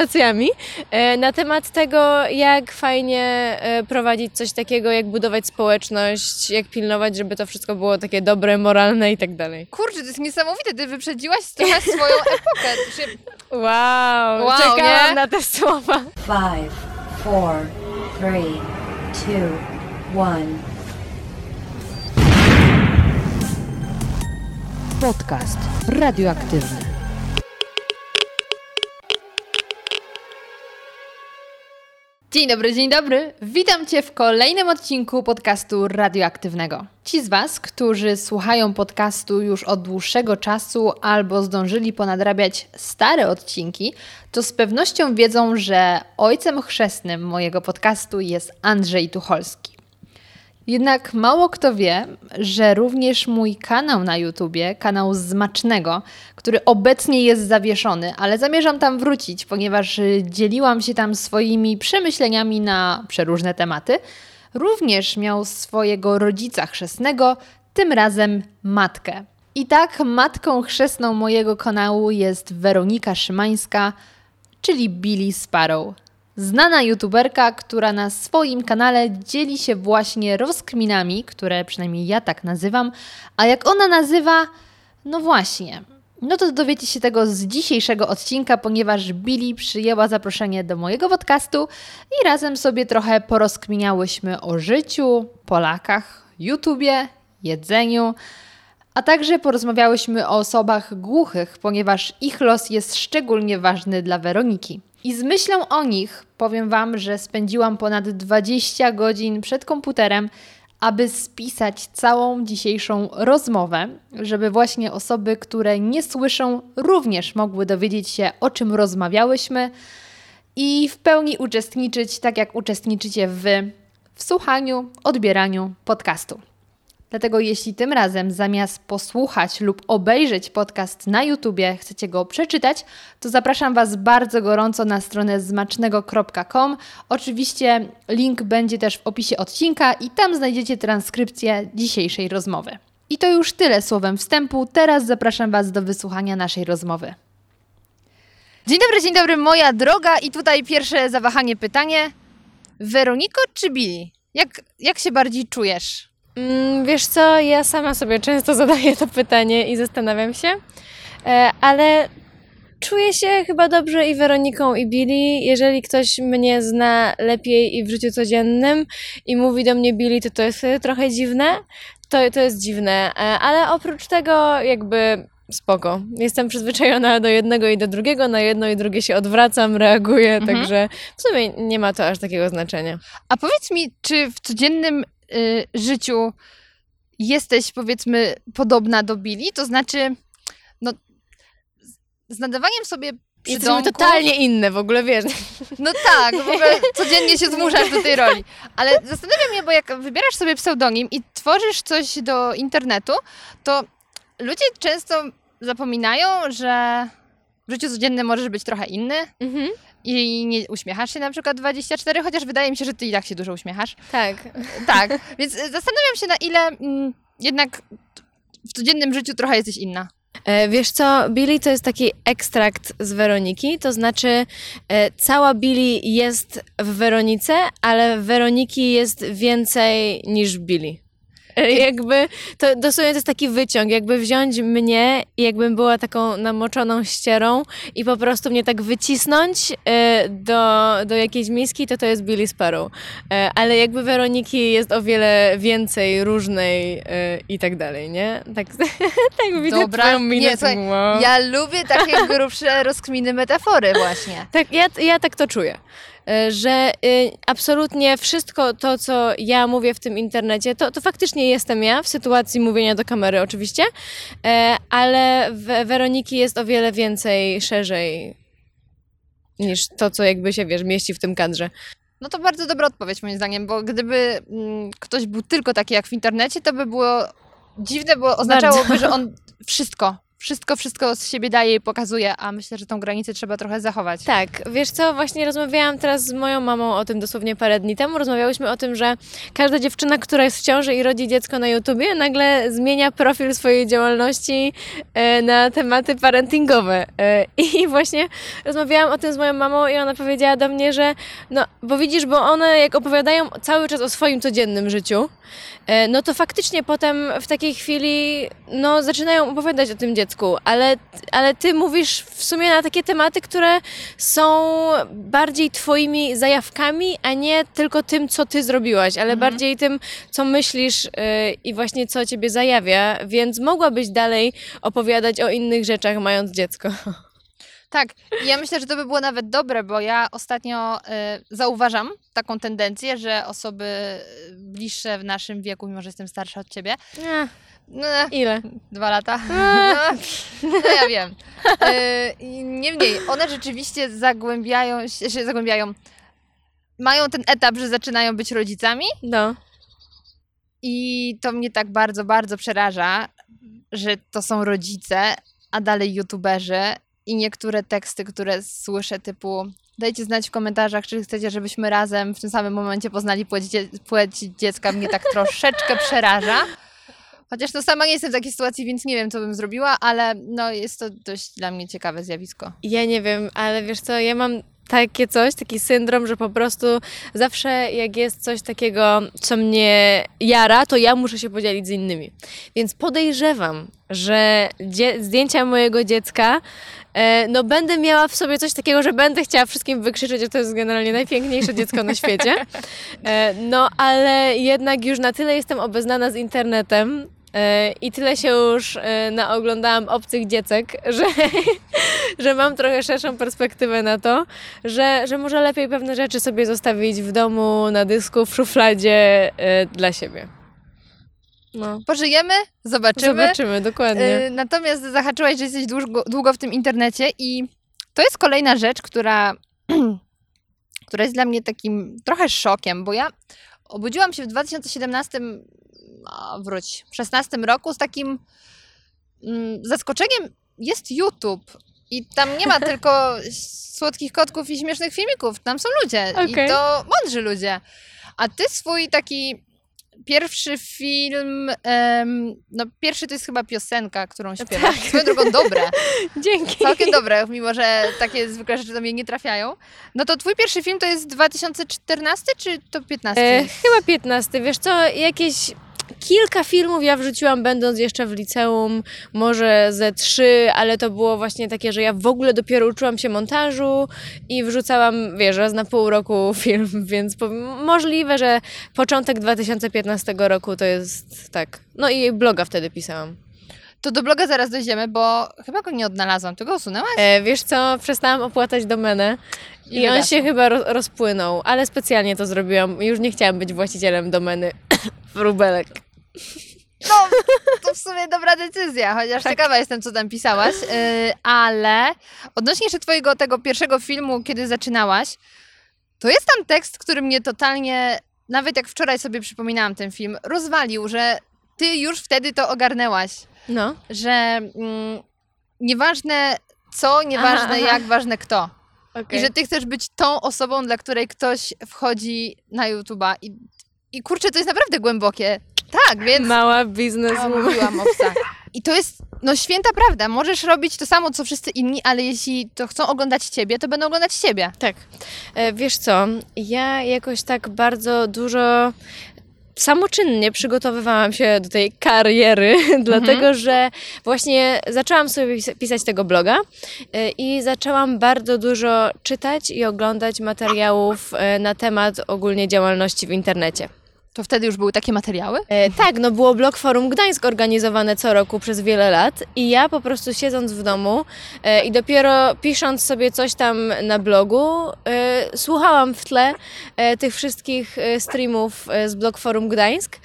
informacjami e, na temat tego, jak fajnie e, prowadzić coś takiego, jak budować społeczność, jak pilnować, żeby to wszystko było takie dobre, moralne i tak dalej. Kurczę, to jest niesamowite, ty wyprzedziłaś trochę swoją epokę. Się- Wow, Wow, czekałam nie? na te słowa. Five, four, three, two, one. Podcast radioaktywny. Dzień dobry, dzień dobry. Witam Cię w kolejnym odcinku podcastu radioaktywnego. Ci z Was, którzy słuchają podcastu już od dłuższego czasu albo zdążyli ponadrabiać stare odcinki, to z pewnością wiedzą, że ojcem chrzestnym mojego podcastu jest Andrzej Tucholski. Jednak mało kto wie, że również mój kanał na YouTubie, kanał Zmacznego, który obecnie jest zawieszony, ale zamierzam tam wrócić, ponieważ dzieliłam się tam swoimi przemyśleniami na przeróżne tematy, również miał swojego rodzica chrzestnego, tym razem matkę. I tak matką chrzestną mojego kanału jest Weronika Szymańska, czyli Billy Sparrow. Znana youtuberka, która na swoim kanale dzieli się właśnie rozkminami, które przynajmniej ja tak nazywam, a jak ona nazywa, no właśnie. No to dowiecie się tego z dzisiejszego odcinka, ponieważ Billy przyjęła zaproszenie do mojego podcastu i razem sobie trochę porozkminiałyśmy o życiu, Polakach, YouTubie, jedzeniu, a także porozmawiałyśmy o osobach głuchych, ponieważ ich los jest szczególnie ważny dla Weroniki. I z myślą o nich powiem Wam, że spędziłam ponad 20 godzin przed komputerem, aby spisać całą dzisiejszą rozmowę, żeby właśnie osoby, które nie słyszą, również mogły dowiedzieć się, o czym rozmawiałyśmy i w pełni uczestniczyć, tak jak uczestniczycie Wy w słuchaniu, odbieraniu podcastu. Dlatego jeśli tym razem zamiast posłuchać lub obejrzeć podcast na YouTubie chcecie go przeczytać, to zapraszam Was bardzo gorąco na stronę zmacznego.com. Oczywiście link będzie też w opisie odcinka i tam znajdziecie transkrypcję dzisiejszej rozmowy. I to już tyle słowem wstępu. Teraz zapraszam Was do wysłuchania naszej rozmowy. Dzień dobry, dzień dobry, moja droga. I tutaj pierwsze zawahanie pytanie. Weroniko czy Billy? Jak, jak się bardziej czujesz? Mm, Wiesz co, ja sama sobie często zadaję to pytanie i zastanawiam się, E, ale czuję się chyba dobrze i Weroniką i Billy. Jeżeli ktoś mnie zna lepiej i w życiu codziennym i mówi do mnie Billy, to to jest wtedy trochę dziwne. To, to jest dziwne, E, ale oprócz tego jakby spoko. Jestem przyzwyczajona do jednego i do drugiego, na jedno i drugie się odwracam, reaguję, Mhm. także w sumie nie ma to aż takiego znaczenia. A powiedz mi, czy w codziennym życiu jesteś, powiedzmy, podobna do Billy? To znaczy, no, z- nadawaniem sobie Jesteśmy totalnie inne w ogóle, wiesz. No tak, w ogóle codziennie się zmuszasz do tej roli. Ale zastanawia mnie, bo jak wybierasz sobie pseudonim i tworzysz coś do internetu, to ludzie często zapominają, że w życiu codziennym możesz być trochę inny Mhm. I nie uśmiechasz się na przykład 24, chociaż wydaje mi się, że ty i tak się dużo uśmiechasz. Tak. Tak, więc y, zastanawiam się na ile mm, jednak w codziennym życiu trochę jesteś inna. E, Wiesz co, Billy to jest taki ekstrakt z Weroniki, to znaczy e, cała Billy jest w Weronice, ale Weroniki jest więcej niż Billy. Jakby to dosłownie to jest taki wyciąg, jakby wziąć mnie i jakbym była taką namoczoną ścierą i po prostu mnie tak wycisnąć e, do, do jakiejś miski, to to jest Billy Sparrow. E, Ale jakby Weroniki jest o wiele więcej różnej e, i tak dalej, nie? Tak, tak widzę Dobra, twoją minę. nie, słuchaj. Ja lubię takie grubsze rozkminy metafory właśnie. Tak, ja, ja tak to czuję. E, Że y, absolutnie wszystko to, co ja mówię w tym internecie, to, to faktycznie jestem ja w sytuacji mówienia do kamery, oczywiście, e, ale w Weroniki jest o wiele więcej szerzej niż to, co jakby się, wiesz, mieści w tym kadrze. No to bardzo dobra odpowiedź moim zdaniem, bo gdyby mm, ktoś był tylko taki jak w internecie, to by było dziwne, bo oznaczałoby, że on wszystko wszystko, wszystko z siebie daje i pokazuje, a myślę, że tą granicę trzeba trochę zachować. Tak, wiesz co, właśnie rozmawiałam teraz z moją mamą o tym dosłownie parę dni temu. Rozmawiałyśmy o tym, że każda dziewczyna, która jest w ciąży i rodzi dziecko na YouTubie, nagle zmienia profil swojej działalności e, na tematy parentingowe. E, I właśnie rozmawiałam o tym z moją mamą i ona powiedziała do mnie, że no, bo widzisz, bo one jak opowiadają cały czas o swoim codziennym życiu, e, no to faktycznie potem w takiej chwili no, zaczynają opowiadać o tym dziecku, ale, ale ty mówisz w sumie na takie tematy, które są bardziej twoimi zajawkami, a nie tylko tym, co ty zrobiłaś, ale bardziej tym, co myślisz yy, i właśnie co ciebie zajawia, więc mogłabyś dalej opowiadać o innych rzeczach, mając dziecko. Tak, ja myślę, że to by było nawet dobre, bo ja ostatnio y, zauważam taką tendencję, że osoby bliższe w naszym wieku, mimo że jestem starsza od ciebie, no, ile? dwa lata, no, ja wiem. Y, i Niemniej, one rzeczywiście zagłębiają się, się zagłębiają, mają ten etap, że zaczynają być rodzicami No. i to mnie tak bardzo, bardzo przeraża, że to są rodzice, a dalej youtuberzy i niektóre teksty, które słyszę typu dajcie znać w komentarzach, czy chcecie, żebyśmy razem w tym samym momencie poznali płeć, dzie- płeć dziecka, mnie tak troszeczkę przeraża. Chociaż no sama nie jestem w takiej sytuacji, więc nie wiem, co bym zrobiła, ale no jest to dość dla mnie ciekawe zjawisko. Ja nie wiem, ale wiesz co, ja mam takie coś, taki syndrom, że po prostu zawsze jak jest coś takiego, co mnie jara, to ja muszę się podzielić z innymi. Więc podejrzewam, że zdjęcia mojego dziecka, e, no będę miała w sobie coś takiego, że będę chciała wszystkim wykrzyczeć, że to jest generalnie najpiękniejsze dziecko na świecie. E, no ale jednak już na tyle jestem obeznana z internetem, i tyle się już e, naoglądałam obcych dziecek, że, że mam trochę szerszą perspektywę na to, że, że może lepiej pewne rzeczy sobie zostawić w domu, na dysku, w szufladzie e, dla siebie. No. Pożyjemy, zobaczymy. Zobaczymy, dokładnie. Natomiast zahaczyłaś, że jesteś długo, długo w tym internecie i to jest kolejna rzecz, która, która jest dla mnie takim trochę szokiem, bo ja obudziłam się w 2017, a wróć, 16 roku z takim mm, zaskoczeniem. Jest YouTube i tam nie ma tylko słodkich kotków i śmiesznych filmików, tam są ludzie i Okej. to mądrzy ludzie. A ty swój taki pierwszy film, em, no pierwszy to jest chyba piosenka, którą śpiewasz. Tak. Swoją drogą dobre, Dzięki. całkiem dobre, mimo że takie zwykłe rzeczy do mnie nie trafiają. No to twój pierwszy film to jest 2014 czy to 15? E, chyba 15. Wiesz co, jakieś kilka filmów ja wrzuciłam będąc jeszcze w liceum, może ze trzy, ale to było właśnie takie, że ja w ogóle dopiero uczyłam się montażu i wrzucałam, wiesz, raz na pół roku film, więc możliwe, że początek 2015 roku to jest tak. No i bloga wtedy pisałam. To do bloga zaraz dojdziemy, bo chyba go nie odnalazłam. Ty go usunęłaś? E, wiesz co, przestałam opłatać domenę i, on wygasł. się chyba ro- rozpłynął, ale specjalnie to zrobiłam. Już nie chciałam być właścicielem domeny wróbelek. No, to w sumie dobra decyzja, chociaż Tak. ciekawa jestem, co tam pisałaś. Yy, ale odnośnie jeszcze twojego tego pierwszego filmu, kiedy zaczynałaś, to jest tam tekst, który mnie totalnie, nawet jak wczoraj sobie przypominałam ten film, rozwalił, że ty już wtedy to ogarnęłaś, No. że mm, nieważne co, nieważne Aha, aha. jak, ważne kto. Okay. I że ty chcesz być tą osobą, dla której ktoś wchodzi na YouTube'a. I, i kurczę, to jest naprawdę głębokie. Tak, więc... Mała biznes mówiłam o psach. I to jest no święta prawda. Możesz robić to samo, co wszyscy inni, ale jeśli to chcą oglądać ciebie, to będą oglądać ciebie. Tak. E, Wiesz co, ja jakoś tak bardzo dużo samoczynnie przygotowywałam się do tej kariery, dlatego że właśnie zaczęłam sobie pis- pisać tego bloga e, i zaczęłam bardzo dużo czytać i oglądać materiałów e, na temat ogólnie działalności w internecie. To wtedy już były takie materiały? E, tak, no było blog Forum Gdańsk organizowane co roku przez wiele lat i ja po prostu siedząc w domu e, i dopiero pisząc sobie coś tam na blogu, e, słuchałam w tle e, tych wszystkich e, streamów e, z blog Forum Gdańsk.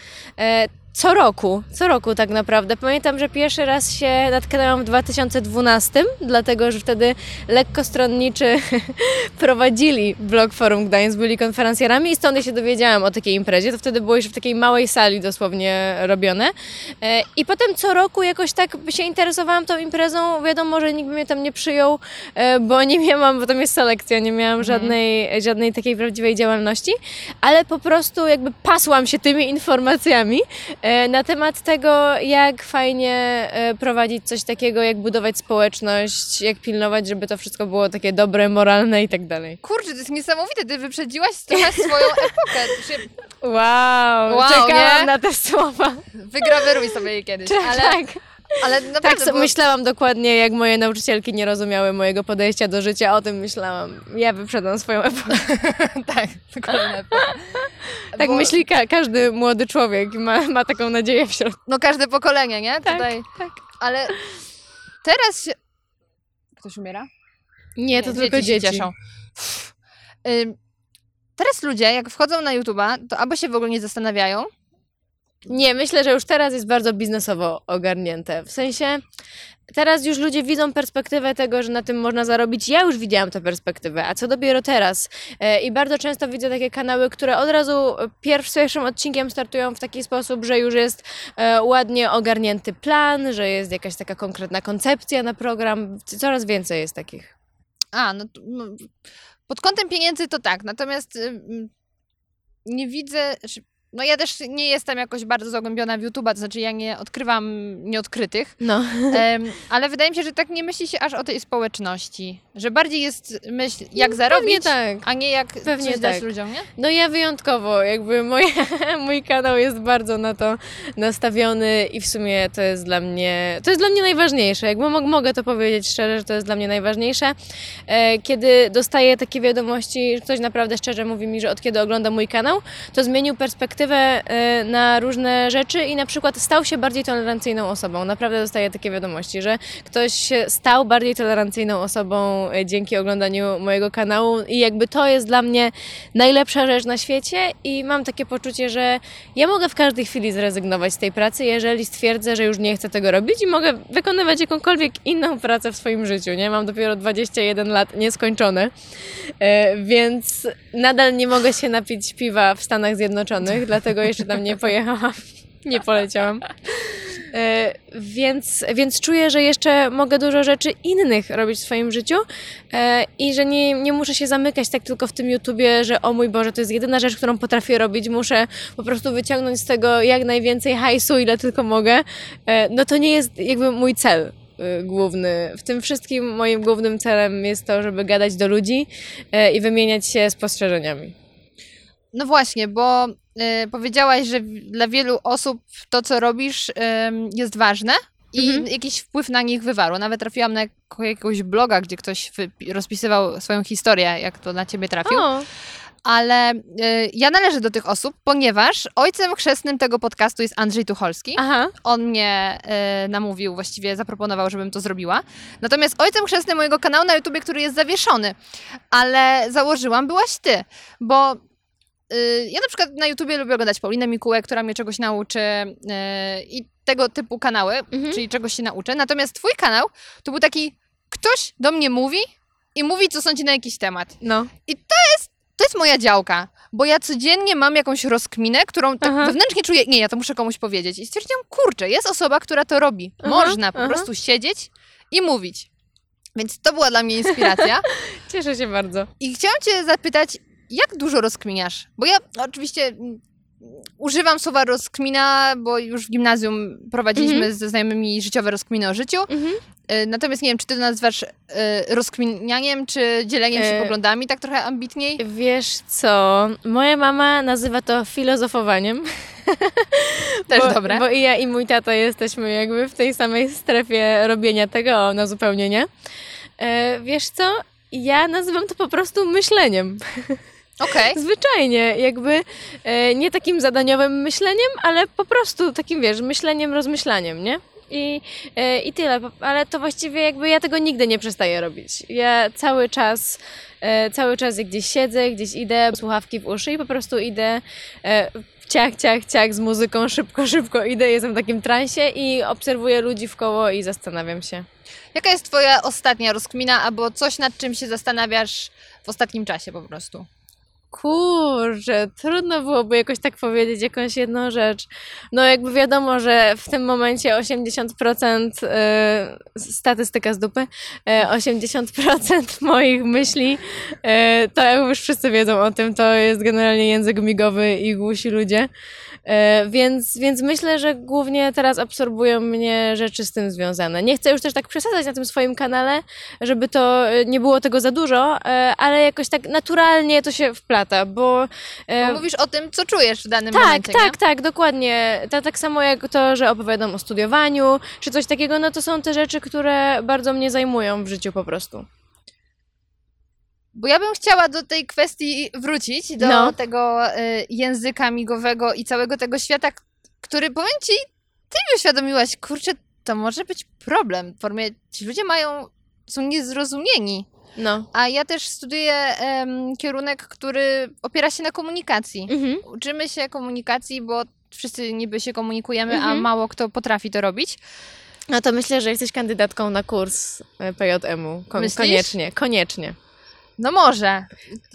Co roku, co roku tak naprawdę. Pamiętam, że pierwszy raz się natknęłam w 2012, dlatego że wtedy lekkostronniczy prowadzili blog Forum Gdańsk, byli konferencjerami i stąd ja się dowiedziałam o takiej imprezie. To wtedy było już w takiej małej sali dosłownie robione. E, I potem co roku jakoś tak się interesowałam tą imprezą. Wiadomo, że nikt mnie tam nie przyjął, e, bo nie miałam, bo tam jest selekcja, nie miałam żadnej, żadnej takiej prawdziwej działalności, ale po prostu jakby pasłam się tymi informacjami na temat tego, jak fajnie e, prowadzić coś takiego, jak budować społeczność, jak pilnować, żeby to wszystko było takie dobre, moralne i tak dalej. Kurczę, to jest niesamowite, ty wyprzedziłaś trochę swoją epokę. Się Wow, Wow, czekałam nie? na te słowa. wygraweruj sobie je kiedyś. Ale, tak, ale tak naprawdę so, było- myślałam dokładnie, jak moje nauczycielki nie rozumiały mojego podejścia do życia, o tym myślałam. Ja wyprzedam swoją epokę. tak, epoka. Tak Bo- myśli ka- każdy młody człowiek, ma, ma taką nadzieję w środku. No każde pokolenie, nie? Tak, Tutaj. tak. Ale teraz się... Ktoś umiera? Nie, to tylko się dzieci. cieszą. Ym, Teraz ludzie, jak wchodzą na YouTube'a, to albo się w ogóle nie zastanawiają, Nie, myślę, że już teraz jest bardzo biznesowo ogarnięte. W sensie teraz już ludzie widzą perspektywę tego, że na tym można zarobić. Ja już widziałam tę perspektywę, a co dopiero teraz. E, I bardzo często widzę takie kanały, które od razu pierw, pierwszym odcinkiem startują w taki sposób, że już jest e, ładnie ogarnięty plan, że jest jakaś taka konkretna koncepcja na program. Coraz więcej jest takich. A, no, no pod kątem pieniędzy to tak, natomiast nie widzę, no ja też nie jestem jakoś bardzo zagłębiona w YouTube'a, to znaczy ja nie odkrywam nieodkrytych, No. em, ale wydaje mi się, że tak nie myśli się aż o tej społeczności, że bardziej jest myśl jak zarobić, Pewnie tak. a nie jak Pewnie coś dać tak. ludziom, nie? No ja wyjątkowo, jakby moje, mój kanał jest bardzo na to nastawiony i w sumie to jest dla mnie, to jest dla mnie najważniejsze, jakby mo- mogę to powiedzieć szczerze, że to jest dla mnie najważniejsze. E, Kiedy dostaję takie wiadomości, że ktoś naprawdę szczerze mówi mi, że od kiedy ogląda mój kanał, to zmienił perspektywę e, na różne rzeczy i na przykład stał się bardziej tolerancyjną osobą. Naprawdę dostaję takie wiadomości, że ktoś stał bardziej tolerancyjną osobą e, dzięki oglądaniu mojego kanału i jakby to jest dla mnie najlepsza rzecz na świecie i mam takie poczucie, że ja mogę w każdej chwili zrezygnować z tej pracy, jeżeli stwierdzę, że już nie chcę tego robić i mogę wykonywać jakąkolwiek inną pracę w swoim życiu, nie? Mam dopiero 21 lat nieskończone, e, więc nadal nie mogę się napić piwa w Stanach Zjednoczonych, dlatego jeszcze tam nie pojechałam, nie poleciałam. E, Więc, więc czuję, że jeszcze mogę dużo rzeczy innych robić w swoim życiu e, i że nie, nie muszę się zamykać tak tylko w tym YouTubie, że o mój Boże, to jest jedyna rzecz, którą potrafię robić. Muszę po prostu wyciągnąć z tego jak najwięcej hajsu, ile tylko mogę. E, No to nie jest jakby mój cel y, główny. W tym wszystkim moim głównym celem jest to, żeby gadać do ludzi i wymieniać się spostrzeżeniami. No właśnie, bo y, powiedziałaś, że dla wielu osób to, co robisz, ym, jest ważne i Mhm. jakiś wpływ na nich wywarło. Nawet trafiłam na jakiegoś bloga, gdzie ktoś rozpisywał swoją historię, jak to na ciebie trafił. O, Ale y, ja należę do tych osób, ponieważ ojcem chrzestnym tego podcastu jest Andrzej Tucholski. aha, On mnie y, namówił, właściwie zaproponował, żebym to zrobiła. Natomiast ojcem chrzestnym mojego kanału na YouTubie, który jest zawieszony, ale założyłam, byłaś ty, bo y, ja na przykład na YouTubie lubię oglądać Paulinę Mikułę, która mnie czegoś nauczy y, i tego typu kanały, Mhm. czyli czegoś się nauczę. Natomiast twój kanał to był taki, ktoś do mnie mówi i mówi, co sądzi na jakiś temat. no. To jest moja działka, bo ja codziennie mam jakąś rozkminę, którą tak Aha. wewnętrznie czuję, nie, ja to muszę komuś powiedzieć. I stwierdziłam, kurczę, jest osoba, która to robi. Aha, Można po aha. prostu siedzieć i mówić. Więc to była dla mnie inspiracja. Cieszę się bardzo. I chciałam cię zapytać, jak dużo rozkminiasz? Bo ja oczywiście mm, używam słowa rozkmina, bo już w gimnazjum prowadziliśmy Mhm. ze znajomymi życiowe rozkminy o życiu. Mhm. Y, Natomiast nie wiem, czy ty to nazywasz y, rozkminianiem, czy dzieleniem się E, poglądami, tak trochę ambitniej? Wiesz co, moja mama nazywa to filozofowaniem. Też bo, dobre. Bo i ja i mój tata jesteśmy jakby w tej samej strefie robienia tego na zupełnie nie. Wiesz co, ja nazywam to po prostu myśleniem. Okej. Zwyczajnie, jakby e, nie takim zadaniowym myśleniem, ale po prostu takim, wiesz, myśleniem, rozmyślaniem, nie? I, e, I tyle, ale to właściwie jakby ja tego nigdy nie przestaję robić. Ja cały czas, e, cały czas jak gdzieś siedzę, gdzieś idę, słuchawki w uszy i po prostu idę e, ciach, ciach, ciach z muzyką, szybko, szybko idę, jestem w takim transie i obserwuję ludzi w koło i zastanawiam się. Jaka jest twoja ostatnia rozkmina albo coś, nad czym się zastanawiasz w ostatnim czasie po prostu? Kurczę, trudno byłoby jakoś tak powiedzieć jakąś jedną rzecz. No jakby wiadomo, że w tym momencie 80% e, statystyka z dupy, e, 80% moich myśli, e, to jak już wszyscy wiedzą o tym, to jest generalnie język migowy i głusi ludzie. E, więc, więc myślę, że głównie teraz absorbują mnie rzeczy z tym związane. Nie chcę już też tak przesadzać na tym swoim kanale, żeby to e, nie było tego za dużo, e, ale jakoś tak naturalnie to się wplata, bo... Bo mówisz o tym, co czujesz w danym tak, momencie, tak, nie? tak, dokładnie. To, tak samo jak to, że opowiadam o studiowaniu, czy coś takiego, no to są te rzeczy, które bardzo mnie zajmują w życiu po prostu. Bo ja bym chciała do tej kwestii wrócić, do No. tego y, języka migowego i całego tego świata, który, powiem ci, ty mi uświadomiłaś, kurczę, to może być problem. W formie, ci ludzie mają, są niezrozumieni. No. A ja też studiuję em, kierunek, który opiera się na komunikacji. Mhm. Uczymy się komunikacji, bo wszyscy niby się komunikujemy, a Mhm. mało kto potrafi to robić. No to myślę, że jesteś kandydatką na kurs e, PJM-u. Ko- Myślisz? koniecznie, koniecznie. No może.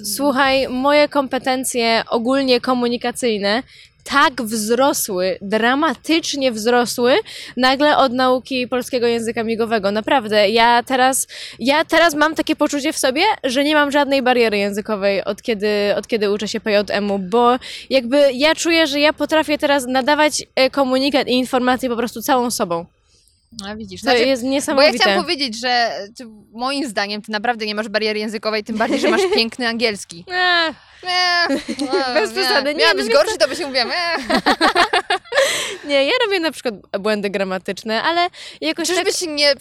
Słuchaj, moje kompetencje ogólnie komunikacyjne tak wzrosły, dramatycznie wzrosły nagle od nauki polskiego języka migowego. Naprawdę, ja teraz, ja teraz mam takie poczucie w sobie, że nie mam żadnej bariery językowej od kiedy, od kiedy uczę się PJM-u, bo jakby ja czuję, że ja potrafię teraz nadawać e, komunikat i informacje po prostu całą sobą. A widzisz, To znaczy, jest Bo ja niesamowite. chciałam powiedzieć, że ty, moim zdaniem ty naprawdę nie masz bariery językowej, tym bardziej, że masz piękny angielski. Eee, Bez przesady, nie, Miała no być wiesz gorszy, to by się mówiła. Nie. nie, ja robię na przykład błędy gramatyczne, ale jakoś tak Czyżbyś nie,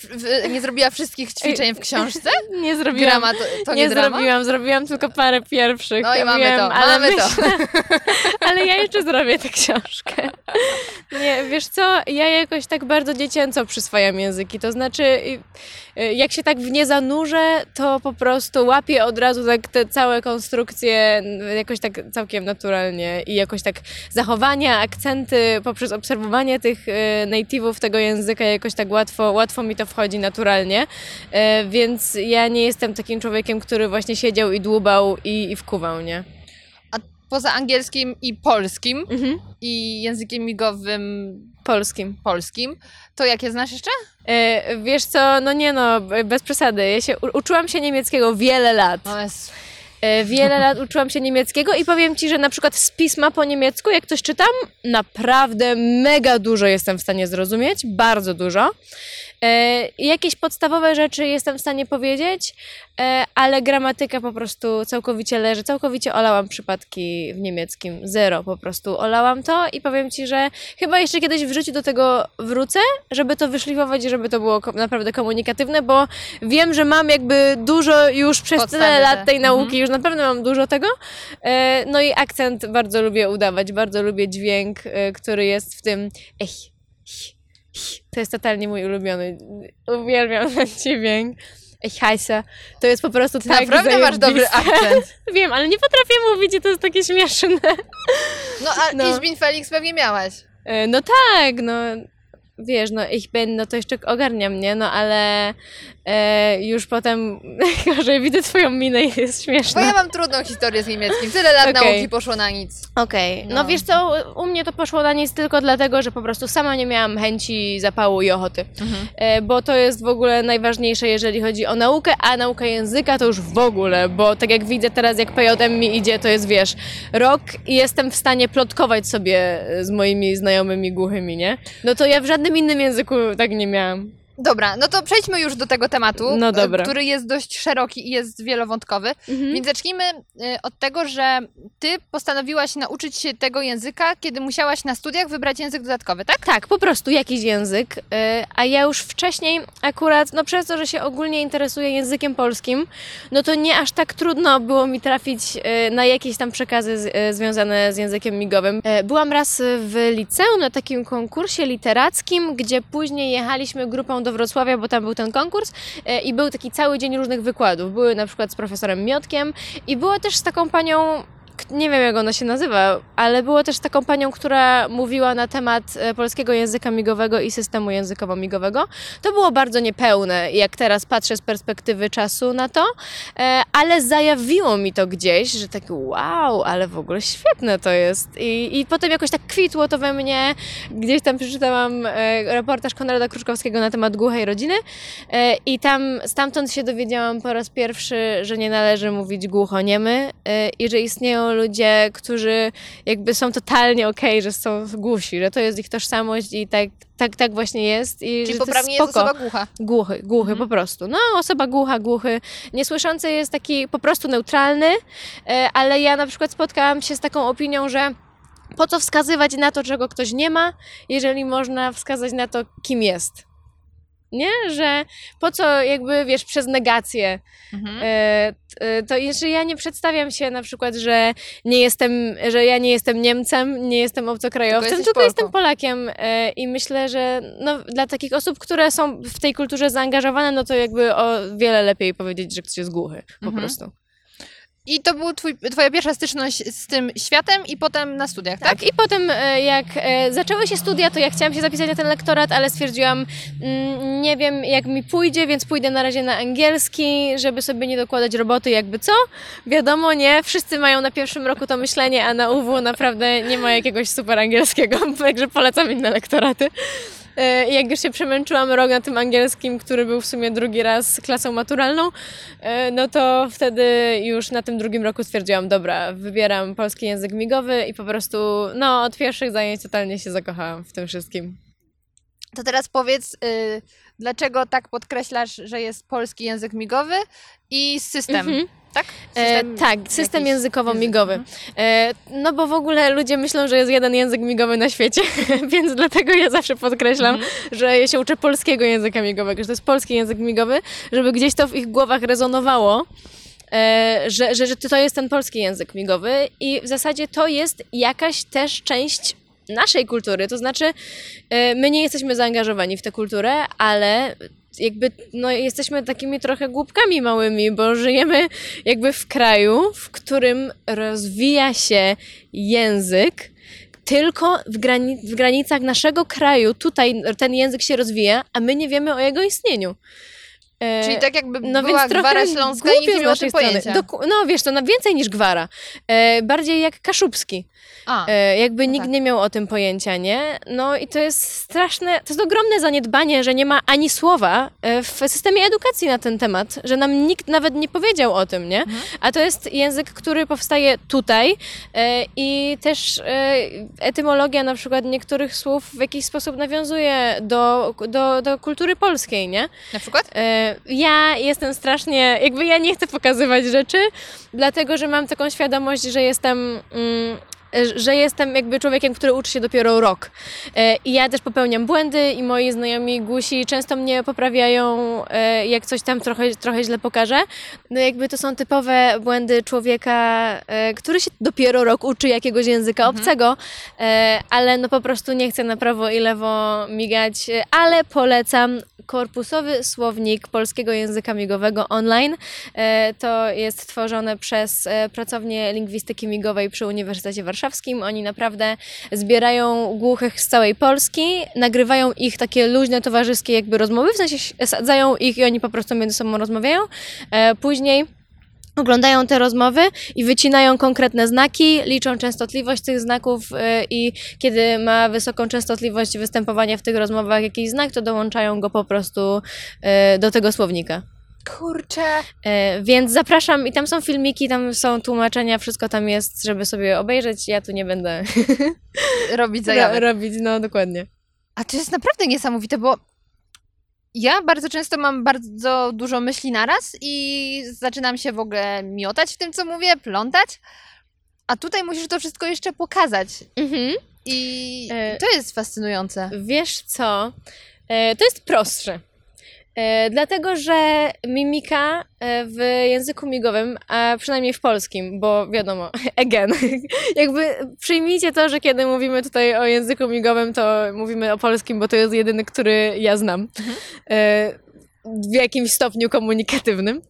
nie zrobiła wszystkich ćwiczeń w książce? nie zrobiłam. Grama to, to nie, nie zrobiłam, zrobiłam tylko parę pierwszych. No i mamy wiem, to, ale mamy to. myślę, Ale ja jeszcze zrobię tę książkę. Nie, wiesz co, ja jakoś tak bardzo dziecięco przyswajam języki, to znaczy y, y, jak się tak w nie zanurzę, to po prostu łapię od razu tak te całe konstrukcje jakoś tak całkiem naturalnie i jakoś tak zachowania, akcenty poprzez obserwowanie tych y, native'ów tego języka jakoś tak łatwo, łatwo mi to wchodzi naturalnie, Y, więc ja nie jestem takim człowiekiem, który właśnie siedział i dłubał i, i wkuwał, nie? A poza angielskim i polskim Mhm. i językiem migowym Polskim. polskim, to jakie znasz jeszcze? E, wiesz co, no nie no, bez przesady. Ja się, uczyłam się niemieckiego wiele lat. No jest... E, wiele lat uczyłam się niemieckiego i powiem Ci, że na przykład z pisma po niemiecku, jak coś czytam, naprawdę mega dużo jestem w stanie zrozumieć, bardzo dużo. E, jakieś podstawowe rzeczy jestem w stanie powiedzieć, e, ale gramatyka po prostu całkowicie leży. Całkowicie olałam przypadki w niemieckim. Zero po prostu. Olałam to i powiem Ci, że chyba jeszcze kiedyś w życiu do tego wrócę, żeby to wyszlifować i żeby to było naprawdę komunikatywne, bo wiem, że mam jakby dużo już przez Podstawy tyle te. lat tej nauki, Mhm. już na pewno mam dużo tego. E, No i akcent bardzo lubię udawać, bardzo lubię dźwięk, który jest w tym ech, ch, ch. To jest totalnie mój ulubiony. Uwielbiam ten dźwięk. Ech, hajsa. To jest po prostu Ty tak naprawdę masz dobry zajebiste. akcent. Wiem, ale nie potrafię mówić i to jest takie śmieszne. No a No. Ich bin Felix pewnie miałaś. E, No tak, no wiesz, no ich ben, no to jeszcze ogarnia mnie, no ale e, już potem gorzej widzę twoją minę i jest Bo śmieszna. ja mam trudną historię z niemieckim. Tyle lat Okej. nauki poszło na nic. Okej, no. No. wiesz co, u mnie to poszło na nic tylko dlatego, że po prostu sama nie miałam chęci, zapału i ochoty. E, bo to jest w ogóle najważniejsze, jeżeli chodzi o naukę, a nauka języka to już w ogóle, bo tak jak widzę teraz, jak PJM mi idzie, to jest, wiesz, rok i jestem w stanie plotkować sobie z moimi znajomymi głuchymi, nie? No to ja w żadnym innym języku tak nie miałam. Dobra, no to przejdźmy już do tego tematu, No e, który jest dość szeroki i jest wielowątkowy. Mhm. Więc zacznijmy e, od tego, że ty postanowiłaś nauczyć się tego języka, kiedy musiałaś na studiach wybrać język dodatkowy, tak? Tak, po prostu jakiś język, y, a ja już wcześniej akurat, no przez to, że się ogólnie interesuję językiem polskim, no to nie aż tak trudno było mi trafić na jakieś tam przekazy związane z językiem migowym. Byłam raz w liceum na takim konkursie literackim, gdzie później jechaliśmy grupą do Wrocławia, bo tam był ten konkurs y, i był taki cały dzień różnych wykładów. Były na przykład z profesorem Miotkiem i było też z taką panią nie wiem jak ona się nazywa, ale było też taką panią, która mówiła na temat e, polskiego języka migowego i systemu językowo-migowego. To było bardzo niepełne, jak teraz patrzę z perspektywy czasu na to, e, ale zajawiło mi to gdzieś, że tak wow, ale w ogóle świetne to jest. I, i potem jakoś tak kwitło to we mnie. Gdzieś tam przeczytałam e, reportaż Konrada Kruczkowskiego na temat głuchej rodziny i tam stamtąd się dowiedziałam po raz pierwszy, że nie należy mówić głuchoniemy i że istnieją ludzie, którzy jakby są totalnie okej, że są głusi, że to jest ich tożsamość i tak, tak, tak właśnie jest. I Czyli że to poprawnie jest jest spoko. osoba głucha. Głuchy, głuchy Mhm. po prostu. No, osoba głucha, głuchy. Niesłyszący jest taki po prostu neutralny, e, ale ja na przykład spotkałam się z taką opinią, że po co wskazywać na to, czego ktoś nie ma, jeżeli można wskazać na to, kim jest. Nie? Że po co jakby, wiesz, przez negację. Mhm. E, e, to jeszcze ja nie przedstawiam się na przykład, że nie jestem, że ja nie jestem Niemcem, nie jestem obcokrajowcem, Tylko tylko, jestem. Polakiem e, i myślę, że no, dla takich osób, które są w tej kulturze zaangażowane, no to jakby o wiele lepiej powiedzieć, że ktoś jest głuchy po Mhm. prostu. I to była twoja pierwsza styczność z tym światem i potem na studiach, tak? Tak, i potem e, jak e, zaczęły się studia, to ja chciałam się zapisać na ten lektorat, ale stwierdziłam, mm, nie wiem jak mi pójdzie, więc pójdę na razie na angielski, żeby sobie nie dokładać roboty jakby co. Wiadomo, nie, wszyscy mają na pierwszym roku to myślenie, a na UW naprawdę nie ma jakiegoś super angielskiego, także polecam inne lektoraty. E, Jak już się przemęczyłam rok na tym angielskim, który był w sumie drugi raz klasą maturalną, e, no to wtedy już na tym drugim roku stwierdziłam, dobra, wybieram polski język migowy i po prostu, no, od pierwszych zajęć totalnie się zakochałam w tym wszystkim. To teraz powiedz, y, dlaczego tak podkreślasz, że jest polski język migowy i system, Mhm. Tak? E, tak, system jakiś językowo-migowy. język, E, no bo w ogóle ludzie myślą, że jest jeden język migowy na świecie, więc dlatego ja zawsze podkreślam, Mhm. że ja się uczę polskiego języka migowego, że to jest polski język migowy, żeby gdzieś to w ich głowach rezonowało. E, że, że, że to jest ten polski język migowy i w zasadzie to jest jakaś też część naszej kultury, to znaczy e, my nie jesteśmy zaangażowani w tę kulturę, ale jakby no, jesteśmy takimi trochę głupkami małymi, bo żyjemy jakby w kraju, w którym rozwija się język tylko w, grani- w granicach naszego kraju. Tutaj ten język się rozwija, a my nie wiemy o jego istnieniu. E, Czyli tak jakby no była więc gwara śląska i nie z miał o naszej tym strony. pojęcia. Doku- no wiesz, to na więcej niż gwara. E, bardziej jak kaszubski. A, E, jakby no nikt tak. nie miał o tym pojęcia, nie? No i to jest straszne, to jest ogromne zaniedbanie, że nie ma ani słowa e, w systemie edukacji na ten temat, że nam nikt nawet nie powiedział o tym, nie? Mhm. A to jest język, który powstaje tutaj e, i też etymologia na przykład niektórych słów w jakiś sposób nawiązuje do, do, do kultury polskiej, nie? na przykład? Ja jestem strasznie, jakby ja nie chcę pokazywać rzeczy, dlatego że mam taką świadomość, że jestem. Mm, że jestem jakby człowiekiem, który uczy się dopiero rok. E, I ja też popełniam błędy i moi znajomi głusi często mnie poprawiają, e, jak coś tam trochę, trochę źle pokażę. No jakby to są typowe błędy człowieka, e, który się dopiero rok uczy jakiegoś języka obcego, e, ale no po prostu nie chcę na prawo i lewo migać, e, ale polecam korpusowy słownik polskiego języka migowego online. E, To jest tworzone przez e, pracownię lingwistyki migowej przy Uniwersytecie Warszawskim. Oni naprawdę zbierają głuchych z całej Polski, nagrywają ich takie luźne, towarzyskie jakby rozmowy, w sensie sadzają ich i oni po prostu między sobą rozmawiają. E, Później oglądają te rozmowy i wycinają konkretne znaki, liczą częstotliwość tych znaków e, i kiedy ma wysoką częstotliwość występowania w tych rozmowach jakiś znak, to dołączają go po prostu e, do tego słownika. Kurczę. E, Więc zapraszam i tam są filmiki, tam są tłumaczenia, wszystko tam jest, żeby sobie obejrzeć. Ja tu nie będę Robić ro- zajawek. robić, no dokładnie. A to jest naprawdę niesamowite, bo ja bardzo często mam bardzo dużo myśli naraz i zaczynam się w ogóle miotać w tym, co mówię, plątać. A tutaj musisz to wszystko jeszcze pokazać. Mhm. I E, to jest fascynujące. Wiesz co? E, To jest prostsze. E, Dlatego, że mimika e, w języku migowym, a przynajmniej w polskim, bo wiadomo, again, jakby przyjmijcie to, że kiedy mówimy tutaj o języku migowym, to mówimy o polskim, bo to jest jedyny, który ja znam. E, w jakimś stopniu komunikatywnym.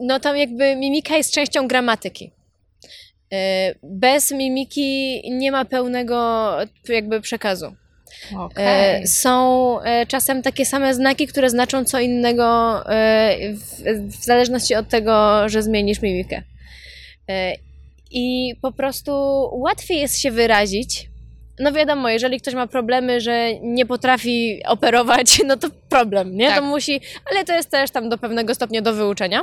No tam jakby mimika jest częścią gramatyki. Bez mimiki nie ma pełnego jakby przekazu. E, Są e, czasem takie same znaki, które znaczą co innego e, w, zależności od tego, że zmienisz mimikę. I po prostu łatwiej jest się wyrazić. No wiadomo, jeżeli ktoś ma problemy, że nie potrafi operować, no to problem, nie? Tak. To musi, ale to jest też tam do pewnego stopnia do wyuczenia.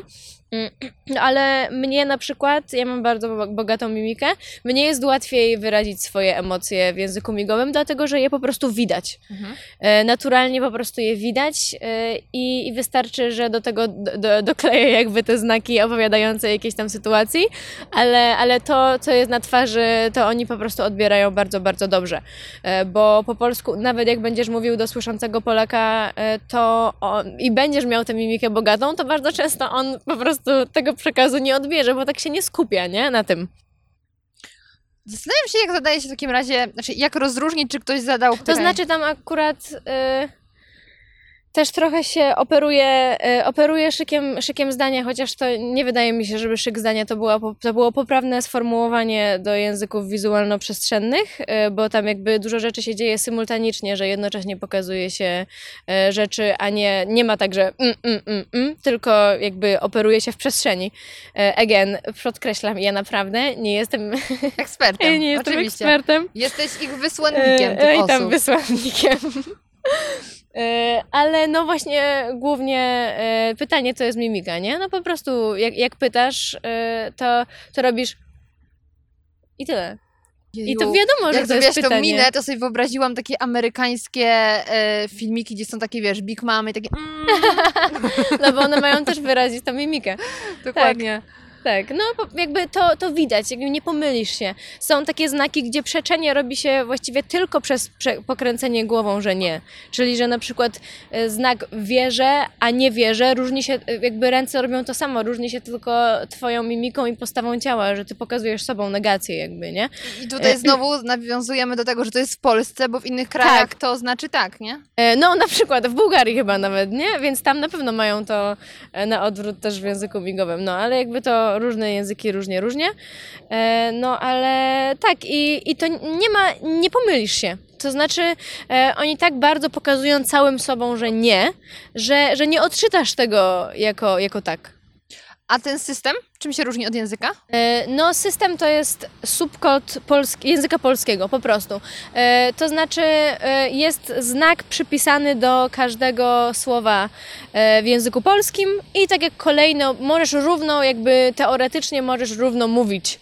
Mm, Ale mnie na przykład, ja mam bardzo bo- bogatą mimikę, mnie jest łatwiej wyrazić swoje emocje w języku migowym, dlatego że je po prostu widać. Mhm. E, Naturalnie po prostu je widać e, i, i wystarczy, że do tego do, do, dokleję jakby te znaki opowiadające jakiejś tam sytuacji, ale, ale to, co jest na twarzy, to oni po prostu odbierają bardzo, bardzo dobrze. E, Bo po polsku, nawet jak będziesz mówił do słyszącego Polaka, to on, i będziesz miał tę mimikę bogatą, to bardzo często on po prostu tego przekazu nie odbierze, bo tak się nie skupia, nie? Na tym. Zastanawiam się, jak zadaje się w takim razie, znaczy jak rozróżnić, czy ktoś zadał To pytanie. znaczy tam akurat y, też trochę się operuje, y, operuje szykiem, szykiem zdania, chociaż to nie wydaje mi się, żeby szyk zdania to, była, to było poprawne sformułowanie do języków wizualno-przestrzennych, y, bo tam jakby dużo rzeczy się dzieje symultanicznie, że jednocześnie pokazuje się y, rzeczy, a nie, nie ma tak, że mm, mm, mm, mm, tylko jakby operuje się w przestrzeni. Again, podkreślam, ja naprawdę nie jestem, Ekspertem, nie jestem oczywiście. ekspertem. Jesteś ich wysłannikiem E, tych I osób. tam wysłannikiem. E, Ale no właśnie głównie e, pytanie to jest mimika, nie? No po prostu jak, jak pytasz, e, to, to robisz i tyle. I to wiadomo, że Jak to jest wiesz tą pytanie. minę, to sobie wyobraziłam takie amerykańskie e, filmiki, gdzie są takie, wiesz, Big Mamy i takie mm, No bo one mają też wyrazić tą mimikę. dokładnie. Tak, no po- jakby to, to widać, jakby nie pomylisz się. Są takie znaki, gdzie przeczenie robi się właściwie tylko przez prze- pokręcenie głową, że nie. Czyli, że na przykład e, znak wierzę, a nie wierzę, różni się, e, jakby ręce robią to samo, różni się tylko twoją mimiką i postawą ciała, że ty pokazujesz sobą negację jakby, nie? I tutaj E, znowu nawiązujemy do tego, że to jest w Polsce, bo w innych krajach Tak. to znaczy tak, nie? No, na przykład w Bułgarii chyba nawet, nie? Więc tam na pewno mają to na odwrót też w języku migowym. No, ale jakby to różne języki różnie, różnie. E, No, ale tak, i, i to nie ma, nie pomylisz się. To znaczy, e, oni tak bardzo pokazują całym sobą, że nie, że, że nie odczytasz tego jako, jako tak. A ten system, czym się różni od języka? E, No, system to jest subkod języka polskiego, po prostu. E, To znaczy, e, jest znak przypisany do każdego słowa w języku polskim i tak jak kolejno, możesz równo, jakby teoretycznie możesz równo mówić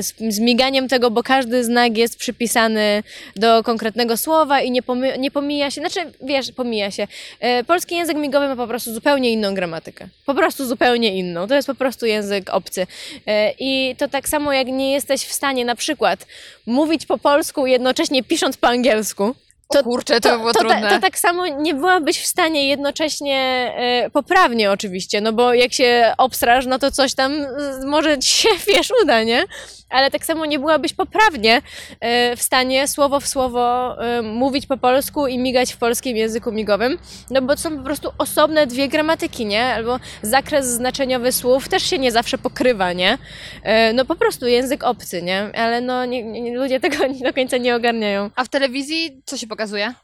z, z miganiem tego, bo każdy znak jest przypisany do konkretnego słowa i nie, pomy, nie pomija się, znaczy wiesz, pomija się. E, Polski język migowy ma po prostu zupełnie inną gramatykę. Po prostu zupełnie inną. To jest po prostu język obcy. E, I to tak samo jak nie jesteś w stanie na przykład mówić po polsku jednocześnie pisząc po angielsku. To, kurczę, to, by było to, trudne. ta, to tak samo nie byłabyś w stanie jednocześnie e, poprawnie oczywiście, no bo jak się obstraż, no to coś tam e, może ci się, wiesz, uda, nie? Ale tak samo nie byłabyś poprawnie e, w stanie słowo w słowo e, mówić po polsku i migać w polskim języku migowym, no bo to są po prostu osobne dwie gramatyki, nie? Albo zakres znaczeniowy słów też się nie zawsze pokrywa, nie? E, no po prostu język obcy, nie? Ale no nie, nie, ludzie tego do końca nie ogarniają. A w telewizji co się pokazuje?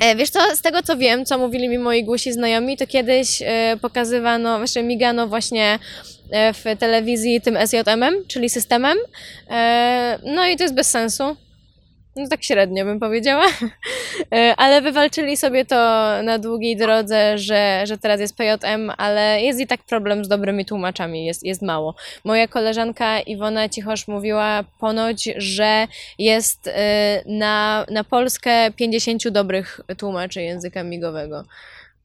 E, Wiesz co, z tego co wiem, co mówili mi moi głusi znajomi, to kiedyś e, pokazywano, właśnie migano właśnie e, w telewizji tym SJM-em, czyli systemem. No i to jest bez sensu. No tak średnio bym powiedziała. E, ale wywalczyli sobie to na długiej drodze, że, że teraz jest PJM, ale jest i tak problem z dobrymi tłumaczami, jest, jest mało. Moja koleżanka Iwona Cichosz mówiła ponoć, że jest e, na, na Polskę 50 dobrych tłumaczy języka migowego.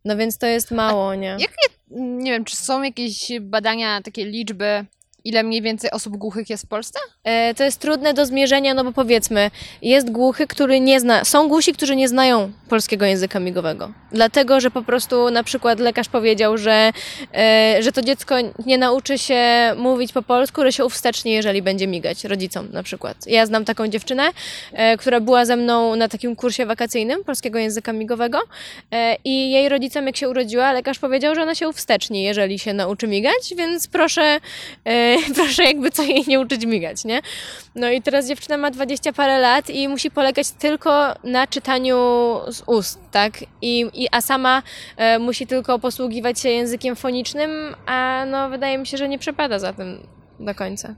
No więc to jest mało, nie? Jak Nie wiem, czy są jakieś badania, takie liczby, ile mniej więcej osób głuchych jest w Polsce? E, To jest trudne do zmierzenia, no bo powiedzmy, jest głuchy, który nie zna, są głusi, którzy nie znają polskiego języka migowego. Dlatego, że po prostu na przykład lekarz powiedział, że, e, że to dziecko nie nauczy się mówić po polsku, że się uwstecznie, jeżeli będzie migać rodzicom na przykład. Ja znam taką dziewczynę, e, która była ze mną na takim kursie wakacyjnym polskiego języka migowego e, i jej rodzicom jak się urodziła, lekarz powiedział, że ona się uwstecznie, jeżeli się nauczy migać, więc proszę e, proszę jakby co jej nie uczyć migać, nie? No i teraz dziewczyna ma 20 parę lat i musi polegać tylko na czytaniu z ust, tak? I, i, a sama e, musi tylko posługiwać się językiem fonicznym, a no wydaje mi się, że nie przepada za tym do końca.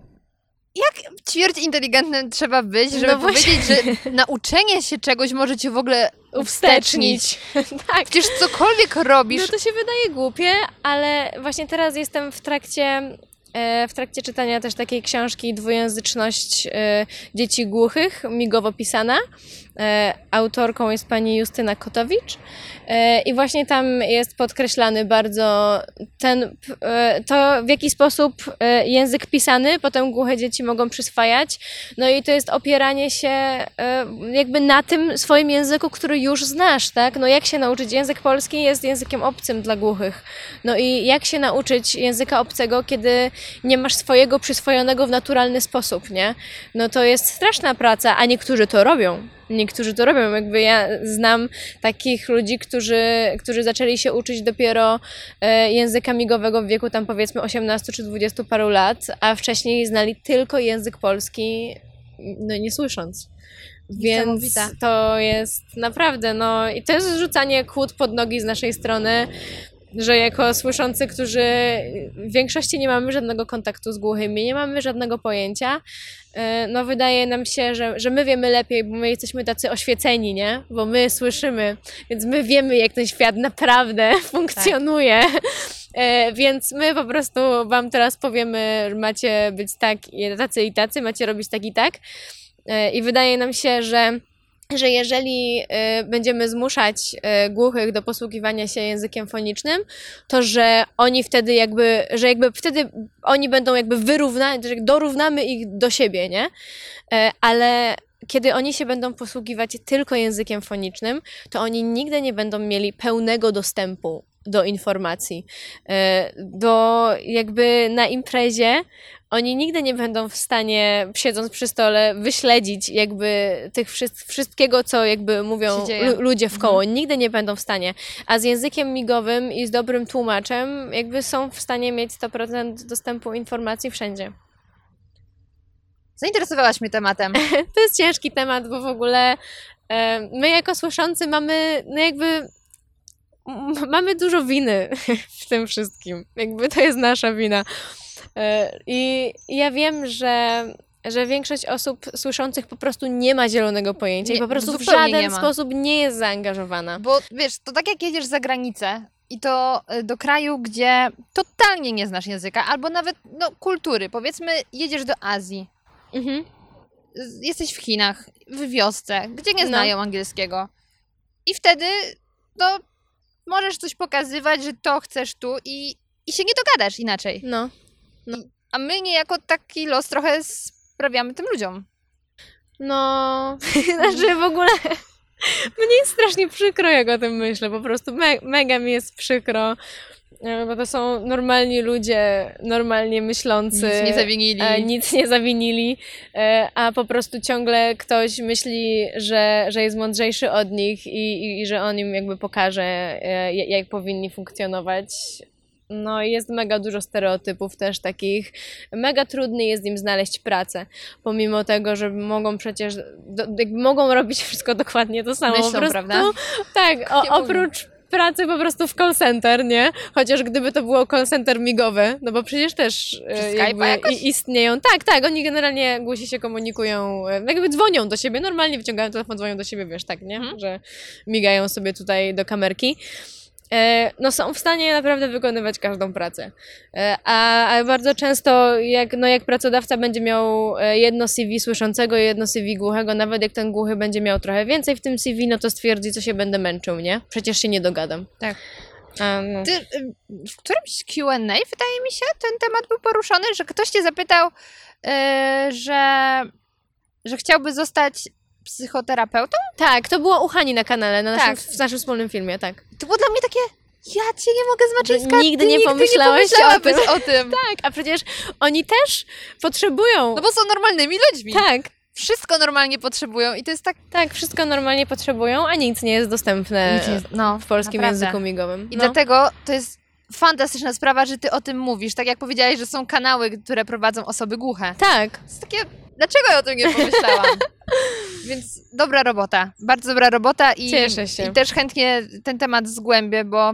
Ćwierć inteligentnym trzeba być, żeby No powiedzieć, że nauczenie się czegoś może cię w ogóle uwstecznić. tak. Przecież cokolwiek robisz, No to się wydaje głupie, ale właśnie teraz jestem w trakcie, w trakcie czytania też takiej książki Dwujęzyczność e, dzieci głuchych, migowo pisana. E, Autorką jest pani Justyna Kotowicz E, i właśnie tam jest podkreślany bardzo ten, e, to w jaki sposób język pisany potem głuche dzieci mogą przyswajać. No i to jest opieranie się jakby na tym swoim języku, który już znasz, tak? No jak się nauczyć? Język polski jest językiem obcym dla głuchych. No i jak się nauczyć języka obcego, kiedy nie masz swojego przyswojonego w naturalny sposób, nie? No to jest straszna praca, a niektórzy to robią. Niektórzy to robią. Jakby ja znam takich ludzi, którzy, którzy zaczęli się uczyć dopiero e, języka migowego w wieku tam powiedzmy 18 czy 20 paru lat, a wcześniej znali tylko język polski, no nie słysząc. Więc to jest naprawdę, no i to jest rzucanie kłód pod nogi z naszej strony, że jako słyszący, którzy w większości nie mamy żadnego kontaktu z głuchymi, nie mamy żadnego pojęcia, e, no wydaje nam się, że, że my wiemy lepiej, bo my jesteśmy tacy oświeceni, nie? Bo my słyszymy, więc my wiemy, jak ten świat naprawdę funkcjonuje. E, Więc my po prostu wam teraz powiemy, że macie być tak, tacy i tacy, macie robić tak i tak. E, I wydaje nam się, że że jeżeli e, będziemy zmuszać e, głuchych do posługiwania się językiem fonicznym, to że oni wtedy jakby, że jakby wtedy oni będą jakby wyrównać, że dorównamy ich do siebie, nie? E, Ale kiedy oni się będą posługiwać tylko językiem fonicznym, to oni nigdy nie będą mieli pełnego dostępu do informacji. Do jakby na imprezie oni nigdy nie będą w stanie, siedząc przy stole, wyśledzić jakby tych wszys- wszystkiego, co jakby mówią. Mhm. ludzie w koło. Nigdy nie będą w stanie. A z językiem migowym i z dobrym tłumaczem jakby są w stanie mieć 100% dostępu informacji wszędzie. zainteresowałaś mnie tematem. To jest ciężki temat, bo w ogóle e, my jako słyszący mamy, no jakby mamy dużo winy w tym wszystkim. Jakby to jest nasza wina. E, I ja wiem, że, że większość osób słyszących po prostu nie ma zielonego pojęcia i Nie, po prostu w nie żaden ma. sposób nie jest zaangażowana. Bo wiesz, to tak jak jedziesz za granicę i to y, do kraju, gdzie totalnie nie znasz języka, albo nawet no, kultury. Powiedzmy, jedziesz do Azji, Mhm. jesteś w Chinach, w wiosce, gdzie nie No. znają angielskiego. I wtedy, no, możesz coś pokazywać, że to chcesz tu i, i się nie dogadasz inaczej. No. A my niejako taki los trochę sprawiamy tym ludziom. No, znaczy w ogóle mnie jest strasznie przykro, jak o tym myślę. Po prostu me mega mi jest przykro, bo to są normalni ludzie, normalnie myślący. Nic nie zawinili. e, nic nie zawinili, e, a po prostu ciągle ktoś myśli, że, że jest mądrzejszy od nich i, i, i że on im jakby pokaże, e, jak powinni funkcjonować. No i jest mega dużo stereotypów też takich. Mega trudny jest im znaleźć pracę, pomimo tego, że mogą przecież, do, jakby mogą robić wszystko dokładnie to samo. Myślą, po prostu, prawda? Tak, o, oprócz pracy po prostu w call center, nie? Chociaż gdyby to było call center migowe, no bo przecież też e, jakby istnieją. Tak, tak, oni generalnie głusi się komunikują, e, jakby dzwonią do siebie, normalnie wyciągają telefon, dzwonią do siebie, wiesz, tak, nie? Mhm. Że migają sobie tutaj do kamerki. E, No są w stanie naprawdę wykonywać każdą pracę. E, A, a bardzo często, jak, no jak pracodawca będzie miał e, jedno CV słyszącego i jedno CV głuchego, nawet jak ten głuchy będzie miał trochę więcej w tym CV, no to stwierdzi, co się będę męczył, nie? Przecież się nie dogadam. Tak. No. Ty, y, w którymś Q&A, wydaje mi się, ten temat był poruszony, że ktoś cię zapytał, y, że, że chciałby zostać psychoterapeutą. Tak, to było u Hani na kanale, na naszym, Tak. w naszym wspólnym filmie, tak. To było dla mnie takie, ja cię nie mogę z Maczyńska, Nigdy nie nigdy pomyślałeś nie o pomyślałabyś o tym. Tak, a przecież oni też potrzebują. No bo są normalnymi ludźmi. tak, Wszystko normalnie potrzebują i to jest tak... tak, wszystko normalnie potrzebują, a nic nie jest dostępne Nic jest- no, w polskim naprawdę. języku migowym. I no. dlatego to jest fantastyczna sprawa, że ty o tym mówisz. Tak jak powiedziałeś, że są kanały, które prowadzą osoby głuche. Tak. To jest takie, dlaczego ja o tym nie pomyślałam? Więc dobra robota, bardzo dobra robota i, Cieszę się. i też chętnie ten temat zgłębię, bo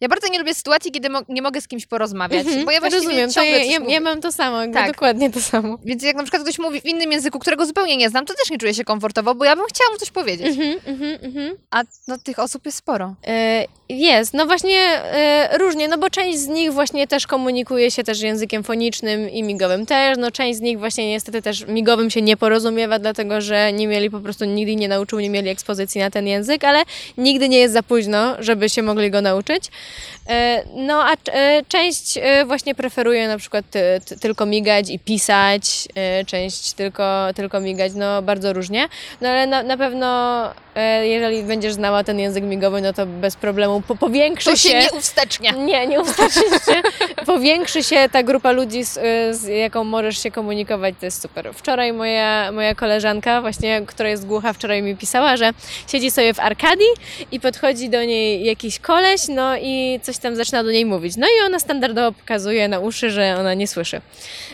ja bardzo nie lubię sytuacji, kiedy mo- nie mogę z kimś porozmawiać, Mhm, bo ja właściwie Rozumiem, to ciągle ja, ja, ja mam to samo, Tak. dokładnie to samo. Więc jak na przykład ktoś mówi w innym języku, którego zupełnie nie znam, to też nie czuję się komfortowo, bo ja bym chciała mu coś powiedzieć. Mhm, mhm, mhm. A no, tych osób jest sporo. E, Jest, no właśnie e, różnie, no bo część z nich właśnie też komunikuje się też językiem fonicznym i migowym też, no część z nich właśnie niestety też migowym się nie porozumiewa, dlatego że nie mieli po prostu, nigdy nie nauczył, nie mieli ekspozycji na ten język, ale nigdy nie jest za późno, żeby się mogli go nauczyć. E, No a e, część e, właśnie preferuje na przykład ty- ty- tylko migać i pisać, część tylko, tylko migać, no bardzo różnie. No ale na, na pewno jeżeli będziesz znała ten język migowy, no to bez problemu po, powiększy To się nie uwstecznia. nie, nie ustaczy się. Powiększy się ta grupa ludzi, z, z jaką możesz się komunikować, to jest super. Wczoraj moja, moja koleżanka, właśnie, która jest głucha, wczoraj mi pisała, że siedzi sobie w Arkadii i podchodzi do niej jakiś koleś, no i coś tam zaczyna do niej mówić. No i ona standardowo pokazuje na uszy, że ona nie słyszy.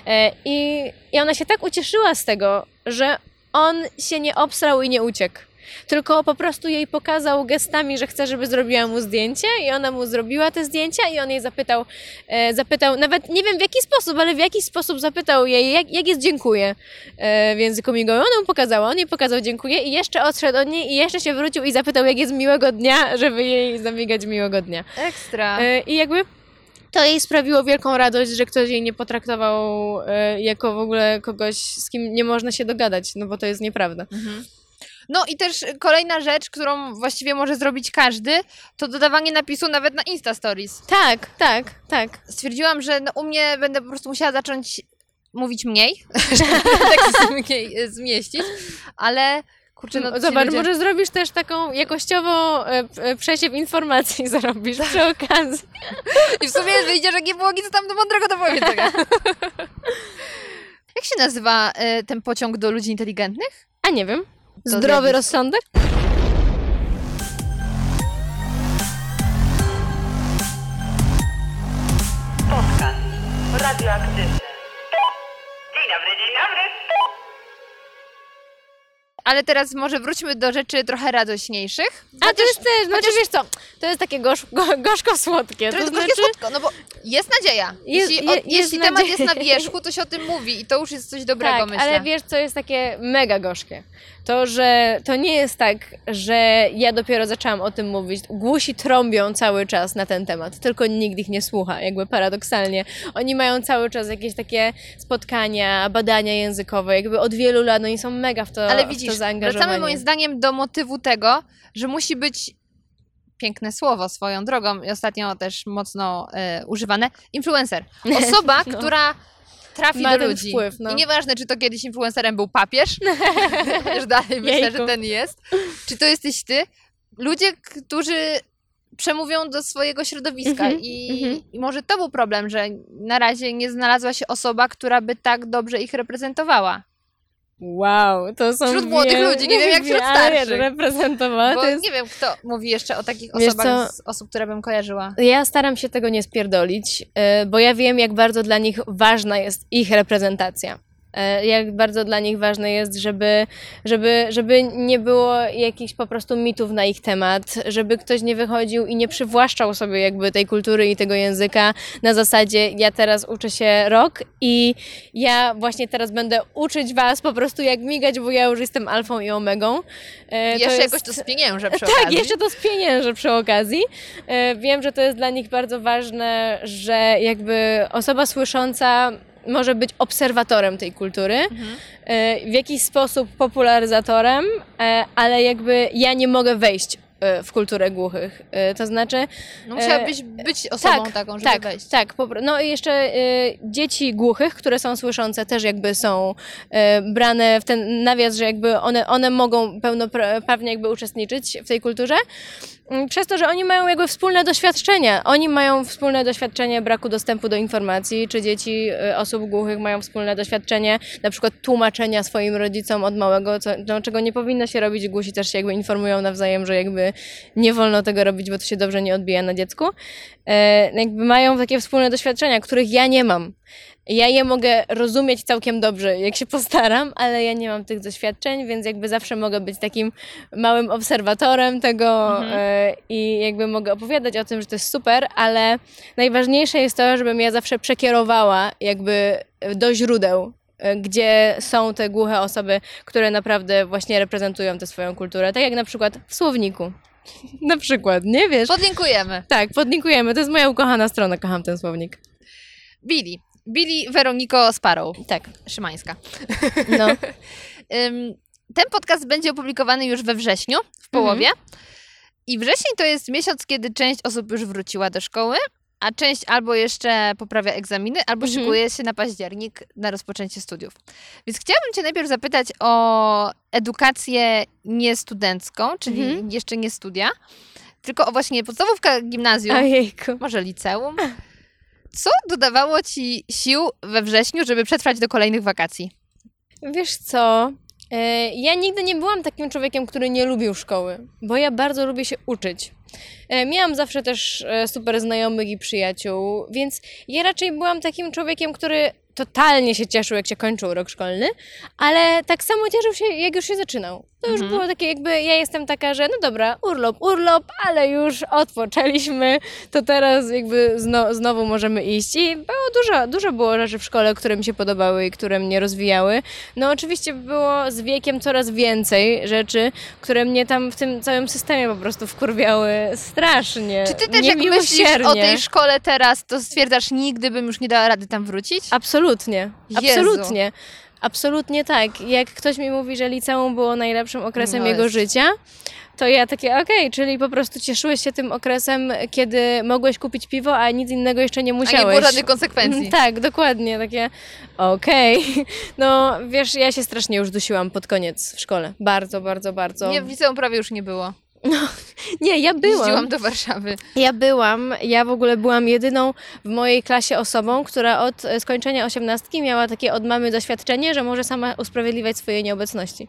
E, I, I ona się tak ucieszyła z tego, że on się nie obsrał i nie uciekł. Tylko po prostu jej pokazał gestami, że chce, żeby zrobiła mu zdjęcie i ona mu zrobiła te zdjęcia i on jej zapytał, e, zapytał, nawet nie wiem w jaki sposób, ale w jakiś sposób zapytał jej, jak, jak jest dziękuję e, w języku migowym. Ona mu pokazała, on jej pokazał dziękuję i jeszcze odszedł od niej i jeszcze się wrócił i zapytał, jak jest miłego dnia, żeby jej zamigać miłego dnia. Ekstra. E, I jakby to jej sprawiło wielką radość, że ktoś jej nie potraktował e, jako w ogóle kogoś, z kim nie można się dogadać, no bo to jest nieprawda. No i też kolejna rzecz, którą właściwie może zrobić każdy, to dodawanie napisu nawet na Insta Stories. Tak, tak, tak. Stwierdziłam, że no, u mnie będę po prostu musiała zacząć mówić mniej, żeby tak mniej e, zmieścić, ale kurczę, no Zobacz, ludzie... może zrobisz też taką jakościową e, e, przesiew informacji, zrobisz przy okazji. I w sumie wyjdzie, że nie było nic tam do mądrego do powiedzenia. Jak się nazywa e, ten pociąg do ludzi inteligentnych? A nie wiem. Zdrowy rozsądek? Podcast radioaktywny. Dzień dobry, dzień dobry. Ale teraz może wróćmy do rzeczy trochę radośniejszych. A to jest też, znaczy wiesz co, to jest takie gorzko, gorzko-słodkie. To To jest znaczy, gorzkie słodko, no bo jest nadzieja. Jest- jeśli je- o, jest jeśli temat nadzieja. jest na wierzchu, to się o tym mówi i to już jest coś dobrego, tak, myślę. ale wiesz co jest takie mega gorzkie? To, że to nie jest tak, że ja dopiero zaczęłam o tym mówić. Głusi trąbią cały czas na ten temat, tylko nikt ich nie słucha, jakby paradoksalnie. Oni mają cały czas jakieś takie spotkania, badania językowe, jakby od wielu lat, oni są mega w to, Ale w widzisz, to zaangażowani. wracamy moim zdaniem do motywu tego, że musi być piękne słowo swoją drogą i ostatnio też mocno e, używane, influencer. Osoba, No. która trafi Ma do ludzi. wpływ, no. I nieważne, czy to kiedyś influencerem był papież, chociaż dalej myślę, Jejku. że ten jest, czy to jesteś ty. Ludzie, którzy przemówią do swojego środowiska Mhm, I, mhm. i może to był problem, że na razie nie znalazła się osoba, która by tak dobrze ich reprezentowała. Wow, to są Wśród młodych ludzi, nie wiem jak wśród starszych. reprezentowała, Bo jest nie wiem, kto mówi jeszcze o takich Wiesz osobach co? z osób, które bym kojarzyła. Ja staram się tego nie spierdolić, y, bo ja wiem, jak bardzo dla nich ważna jest ich reprezentacja. Y, Jak bardzo dla nich ważne jest, żeby, żeby, żeby nie było jakichś po prostu mitów na ich temat, żeby ktoś nie wychodził i nie przywłaszczał sobie jakby tej kultury i tego języka na zasadzie ja teraz uczę się rok i ja właśnie teraz będę uczyć was po prostu jak migać, bo ja już jestem alfą i omegą. Y, Jeszcze jest- jakoś to spieniężę przy tak, okazji. jeszcze to spieniężę przy okazji. E, Wiem, że to jest dla nich bardzo ważne, że jakby osoba słysząca może być obserwatorem tej kultury, Mhm. w jakiś sposób popularyzatorem, e, ale jakby ja nie mogę wejść e, w kulturę głuchych. To znaczy, No musiałabyś być osobą taką, żeby tak, wejść. Tak, no i jeszcze dzieci głuchych, które są słyszące, też jakby są brane w ten nawias, że jakby one, one mogą pełnoprawnie jakby uczestniczyć w tej kulturze. Mm, przez to, że oni mają jakby wspólne doświadczenia. Oni mają wspólne doświadczenie braku dostępu do informacji, czy dzieci y, osób głuchych mają wspólne doświadczenie na przykład tłumaczenia swoim rodzicom od małego, co, no, czego nie powinno się robić. Głusi też się jakby informują nawzajem, że jakby nie wolno tego robić, bo to się dobrze nie odbija na dziecku. E, jakby mają takie wspólne doświadczenia, których ja nie mam. Ja je mogę rozumieć całkiem dobrze, jak się postaram, ale ja nie mam tych doświadczeń, więc jakby zawsze mogę być takim małym obserwatorem tego e, i jakby mogę opowiadać o tym, że to jest super, ale najważniejsze jest to, żebym ja zawsze przekierowała jakby do źródeł, e, gdzie są te głuche osoby, które naprawdę właśnie reprezentują tę swoją kulturę. Tak jak na przykład w słowniku. na przykład, nie wiesz? Podlinkujemy. Tak, podlinkujemy. To jest moja ukochana strona, kocham ten słownik. Billy. Billy Weroniko Sparrow. Tak, Szymańska. no. Ten podcast będzie opublikowany już we wrześniu, w połowie. I wrzesień to jest miesiąc, kiedy część osób już wróciła do szkoły, a część albo jeszcze poprawia egzaminy, albo Mhm. szykuje się na październik na rozpoczęcie studiów. Więc chciałabym Cię najpierw zapytać o edukację niestudencką, czyli Mhm. jeszcze nie studia, tylko o właśnie podstawówkę, gimnazjum, Ojejku. może liceum. Co dodawało Ci sił we wrześniu, żeby przetrwać do kolejnych wakacji? Wiesz co? E, Ja nigdy nie byłam takim człowiekiem, który nie lubił szkoły, bo ja bardzo lubię się uczyć. E, Miałam zawsze też e, super znajomych i przyjaciół, więc ja raczej byłam takim człowiekiem, który totalnie się cieszył, jak się kończył rok szkolny, ale tak samo cieszył się, jak już się zaczynał. To już było takie jakby, ja jestem taka, że no dobra, urlop, urlop, ale już odpoczęliśmy, to teraz jakby zno, znowu możemy iść. I było dużo, dużo było rzeczy w szkole, które mi się podobały i które mnie rozwijały. No oczywiście było z wiekiem coraz więcej rzeczy, które mnie tam w tym całym systemie po prostu wkurwiały strasznie. Czy ty też jak myślisz o tej szkole teraz, to stwierdzasz, nigdy bym już nie dała rady tam wrócić? Absolutnie, Jezu. absolutnie. Absolutnie tak. Jak ktoś mi mówi, że liceum było najlepszym okresem No jego jest. życia, to ja takie, okej, czyli po prostu cieszyłeś się tym okresem, kiedy mogłeś kupić piwo, a nic innego jeszcze nie A musiałeś. nie było żadnych konsekwencji. Tak, dokładnie, takie okej. No, wiesz, ja się strasznie już dusiłam pod koniec w szkole. Bardzo, bardzo, bardzo. Nie, w liceum prawie już nie było. Nie, ja byłam. Jeździłam do Warszawy. Ja byłam, ja w ogóle byłam jedyną w mojej klasie osobą, która od e, skończenia osiemnastki miała takie od mamy doświadczenie, że może sama usprawiedliwiać swoje nieobecności.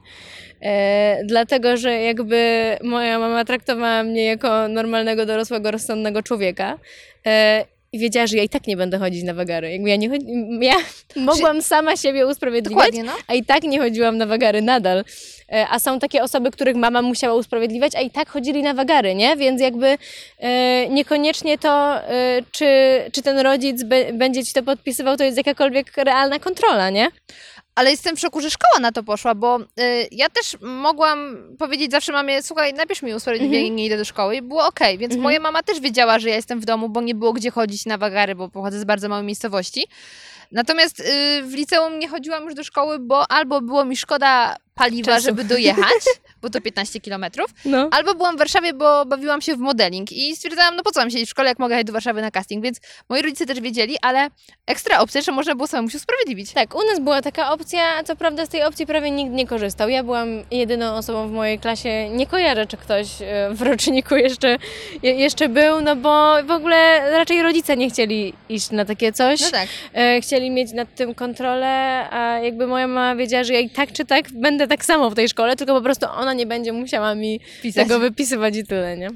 E, dlatego, że jakby moja mama traktowała mnie jako normalnego, dorosłego, rozsądnego człowieka. E, i wiedziała, że ja i tak nie będę chodzić na wagary. Jakby ja nie chodzi... ja mogłam sama siebie usprawiedliwiać, no. a i tak nie chodziłam na wagary nadal. E, A są takie osoby, których mama musiała usprawiedliwiać, a i tak chodzili na wagary, nie? Więc jakby e, niekoniecznie to, e, czy, czy ten rodzic będzie ci to podpisywał, to jest jakakolwiek realna kontrola, nie? Ale jestem w szoku, że szkoła na to poszła, bo y, ja też mogłam powiedzieć zawsze mamie, słuchaj, napisz mi usprawiedliwienie, nie idę do szkoły i było okej, więc moja mama też wiedziała, że ja jestem w domu, bo nie było gdzie chodzić na wagary, bo pochodzę z bardzo małej miejscowości. Natomiast y, w liceum nie chodziłam już do szkoły, bo albo było mi szkoda paliwa, Czasu. żeby dojechać, bo to 15 kilometrów, No. Albo byłam w Warszawie, bo bawiłam się w modeling i stwierdzałam, no po co mam siedzieć w szkole, jak mogę jechać do Warszawy na casting, więc moi rodzice też wiedzieli, ale ekstra opcja, że można było samemu się usprawiedliwić. Tak, u nas była taka opcja, co prawda z tej opcji prawie nikt nie korzystał. Ja byłam jedyną osobą w mojej klasie, nie kojarzę, czy ktoś e, w roczniku jeszcze, je, jeszcze był, no bo w ogóle raczej rodzice nie chcieli iść na takie coś. No tak. e, chcieli mieć nad tym kontrolę, a jakby moja mama wiedziała, że ja i tak czy tak będę tak samo w tej szkole, tylko po prostu ona nie będzie musiała mi Pisać. tego wypisywać i tyle, nie?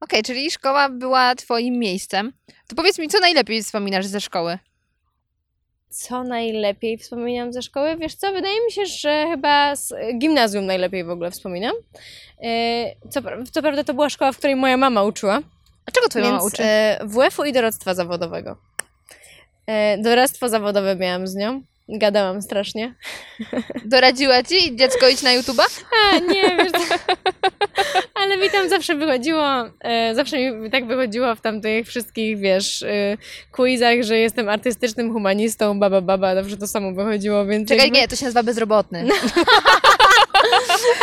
Okej, czyli szkoła była twoim miejscem. To powiedz mi, co najlepiej wspominasz ze szkoły? Co najlepiej wspominam ze szkoły? Wiesz co, wydaje mi się, że chyba z gimnazjum najlepiej w ogóle wspominam. E, Co, co prawda to była szkoła, w której moja mama uczyła, A czego twoja więc mama uczy? e, WF-u i doradztwa zawodowego. E, Doradztwo zawodowe miałam z nią. Gadałam strasznie. Doradziła ci dziecko iść na YouTube'a? A, nie, wiesz, ale mi tam zawsze wychodziło, e, zawsze mi tak wychodziło w tamtych wszystkich, wiesz, e, quizach, że jestem artystycznym humanistą, baba, baba, zawsze to samo wychodziło, więc Czekaj, jakby- nie, to się nazywa bezrobotny.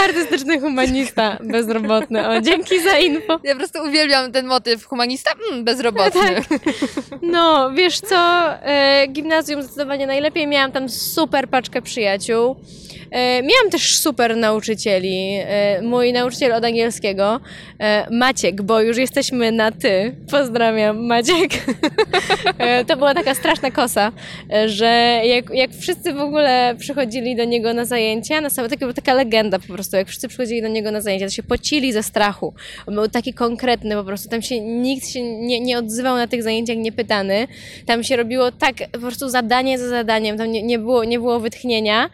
Artystyczny humanista bezrobotny. O, dzięki za info. Ja po prostu uwielbiam ten motyw. Humanista? Mm, bezrobotny. No, wiesz co, e, gimnazjum zdecydowanie najlepiej. Miałam tam super paczkę przyjaciół. E, miałam też super nauczycieli. E, mój nauczyciel od angielskiego, Maciek, bo już jesteśmy na ty. Pozdrawiam, Maciek. to była taka straszna kosa, że jak, jak wszyscy w ogóle przychodzili do niego na zajęcia, na taka, była taka legenda po prostu, jak wszyscy przychodzili do niego na zajęcia, to się pocili ze strachu. On był taki konkretny po prostu, tam się nikt się nie, nie odzywał na tych zajęciach niepytany. Tam się robiło tak po prostu zadanie za zadaniem, tam nie, nie, było, nie było wytchnienia.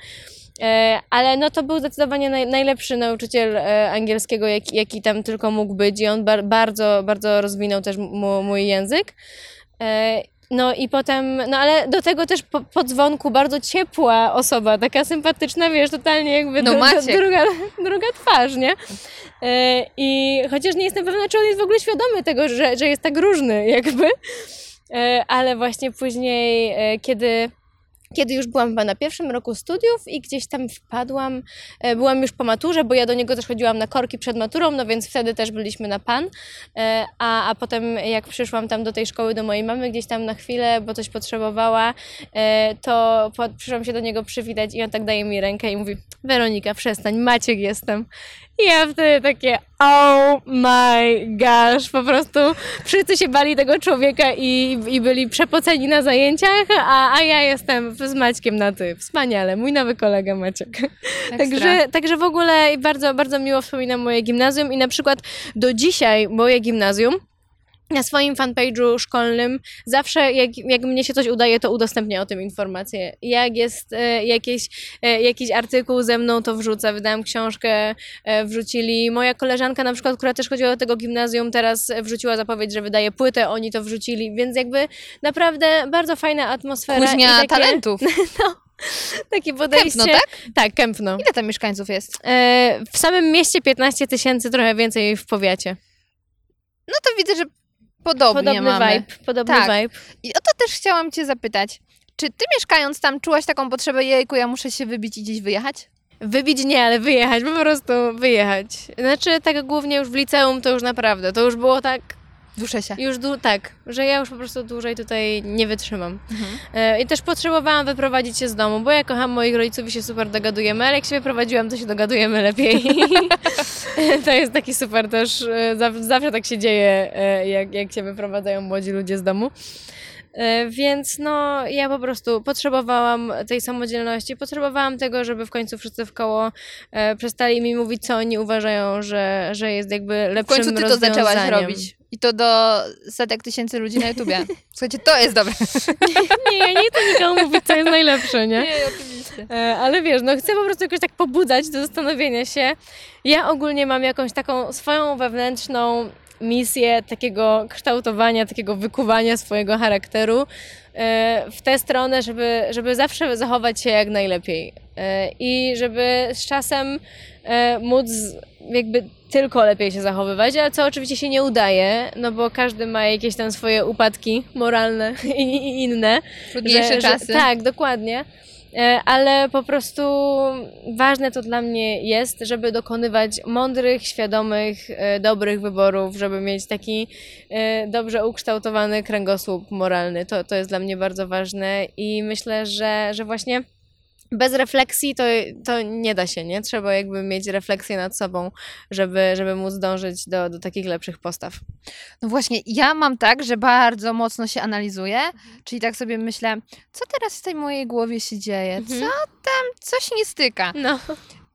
E, ale no to był zdecydowanie naj, najlepszy nauczyciel e, angielskiego, jaki, jaki tam tylko mógł być i on bar, bardzo, bardzo rozwinął też mój język. No i potem, no ale do tego też po, po dzwonku bardzo ciepła osoba, taka sympatyczna, wiesz, totalnie jakby No dru- druga, druga twarz, nie? E, I chociaż nie jestem pewna, czy on jest w ogóle świadomy tego, że, że jest tak różny jakby, E, ale właśnie później, e, kiedy kiedy już byłam chyba na pierwszym roku studiów i gdzieś tam wpadłam, e, byłam już po maturze, bo ja do niego też chodziłam na korki przed maturą, no więc wtedy też byliśmy na pan, E, a, a potem jak przyszłam tam do tej szkoły do mojej mamy gdzieś tam na chwilę, bo coś potrzebowała, e, to przyszłam się do niego przywitać i on tak daje mi rękę i mówi Weronika, przestań, Maciek jestem. I ja wtedy takie, oh my gosh, po prostu wszyscy się bali tego człowieka i, i byli przepoceni na zajęciach, a, a ja jestem z Maćkiem na ty. Wspaniale, mój nowy kolega Maciek. Także, także w ogóle bardzo, bardzo miło wspominam moje gimnazjum i na przykład do dzisiaj moje gimnazjum na swoim fanpage'u szkolnym zawsze jak, jak mnie się coś udaje, to udostępnię o tym informacje. Jak jest e, jakieś, e, jakiś artykuł ze mną, to wrzucę. Wydałam książkę, e, wrzucili. Moja koleżanka na przykład, która też chodziła do tego gimnazjum, teraz wrzuciła zapowiedź, że wydaje płytę, oni to wrzucili, więc jakby naprawdę bardzo fajna atmosfera. Kuźnia takie, talentów. Takie podejście. Kępno, tak? Tak, Kępno. Ile tam mieszkańców jest? E, w samym mieście 15 tysięcy, trochę więcej w powiecie. No to widzę, że podobnie Podobny mamy. vibe, podobny Tak. vibe. I o to też chciałam Cię zapytać. Czy Ty mieszkając tam czułaś taką potrzebę, jejku, ja muszę się wybić i gdzieś wyjechać? Wybić nie, ale wyjechać, po prostu wyjechać. Znaczy tak głównie już w liceum to już naprawdę, to już było tak, Duszę się. już dłu- tak, że ja już po prostu dłużej tutaj nie wytrzymam. Mhm. E, I też potrzebowałam wyprowadzić się z domu, bo ja kocham moich rodziców i się super dogadujemy, ale jak się wyprowadziłam, to się dogadujemy lepiej. to jest taki super też, e, zaw- zawsze tak się dzieje, e, jak, jak się wyprowadzają młodzi ludzie z domu. E, Więc no, ja po prostu potrzebowałam tej samodzielności, potrzebowałam tego, żeby w końcu wszyscy w koło e, przestali mi mówić, co oni uważają, że, że jest jakby W lepszym końcu Ty to zaczęłaś robić. I to do setek tysięcy ludzi na YouTubie. Słuchajcie, to jest dobre. Nie, ja nie chcę nikomu mówić, co jest najlepsze, nie? oczywiście. E, Ale wiesz, no chcę po prostu jakoś tak pobudzać do zastanowienia się. Ja ogólnie mam jakąś taką swoją wewnętrzną misję takiego kształtowania, takiego wykuwania swojego charakteru e, w tę stronę, żeby, żeby zawsze zachować się jak najlepiej E, i żeby z czasem e, móc jakby tylko lepiej się zachowywać, ale co oczywiście się nie udaje, no bo każdy ma jakieś tam swoje upadki moralne i, i inne. Trudniejsze czasy. tak, dokładnie. E, Ale po prostu ważne to dla mnie jest, żeby dokonywać mądrych, świadomych, e, dobrych wyborów, żeby mieć taki e, dobrze ukształtowany kręgosłup moralny. To, to jest dla mnie bardzo ważne i myślę, że, że właśnie bez refleksji to, to nie da się, nie? Trzeba jakby mieć refleksję nad sobą, żeby, żeby móc dążyć do, do takich lepszych postaw. No właśnie, ja mam tak, że bardzo mocno się analizuję, czyli tak sobie myślę, co teraz w tej mojej głowie się dzieje, Mhm. co tam, coś nie styka. No.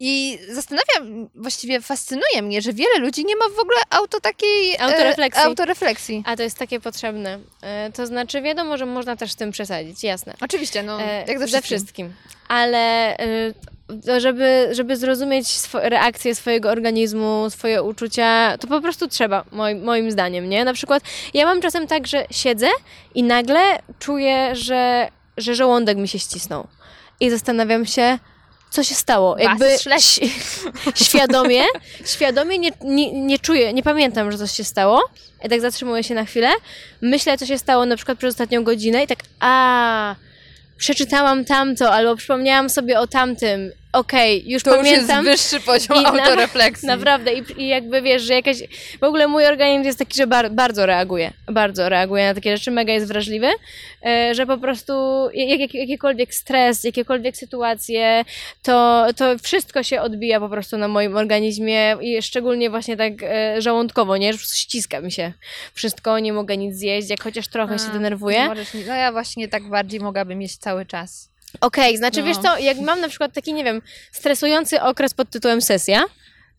I zastanawiam, właściwie fascynuje mnie, że wiele ludzi nie ma w ogóle auto takiej... e, Autorefleksji. autorefleksji. A to jest takie potrzebne. E, To znaczy, wiadomo, że można też z tym przesadzić, jasne. Oczywiście, no, E, jak ze wszystkim. wszystkim. Ale e, żeby, żeby zrozumieć swo- reakcję swojego organizmu, swoje uczucia, to po prostu trzeba, moim, moim zdaniem, nie? Na przykład ja mam czasem tak, że siedzę i nagle czuję, że, że żołądek mi się ścisnął. I zastanawiam się, co się stało. Jakby świadomie, świadomie nie, nie, nie czuję, nie pamiętam, że coś się stało. I tak zatrzymuję się na chwilę. Myślę, co się stało na przykład przez ostatnią godzinę i tak, a przeczytałam tamto, albo przypomniałam sobie o tamtym okej, już To pamiętam. już jest wyższy poziom I na- autorefleksji. Naprawdę I, i jakby wiesz, że jakaś, w ogóle mój organizm jest taki, że bar, bardzo reaguje, bardzo reaguje na takie rzeczy, mega jest wrażliwy, e, że po prostu jak, jak, jakikolwiek stres, jakiekolwiek sytuacje, to, to wszystko się odbija po prostu na moim organizmie i szczególnie właśnie tak e, żołądkowo, nie, że po prostu ściska mi się wszystko, nie mogę nic zjeść, jak chociaż trochę się A, denerwuję. nie możesz No ja właśnie tak bardziej mogłabym mieć cały czas. Okej, znaczy No. wiesz co, jak mam na przykład taki, nie wiem, stresujący okres pod tytułem sesja,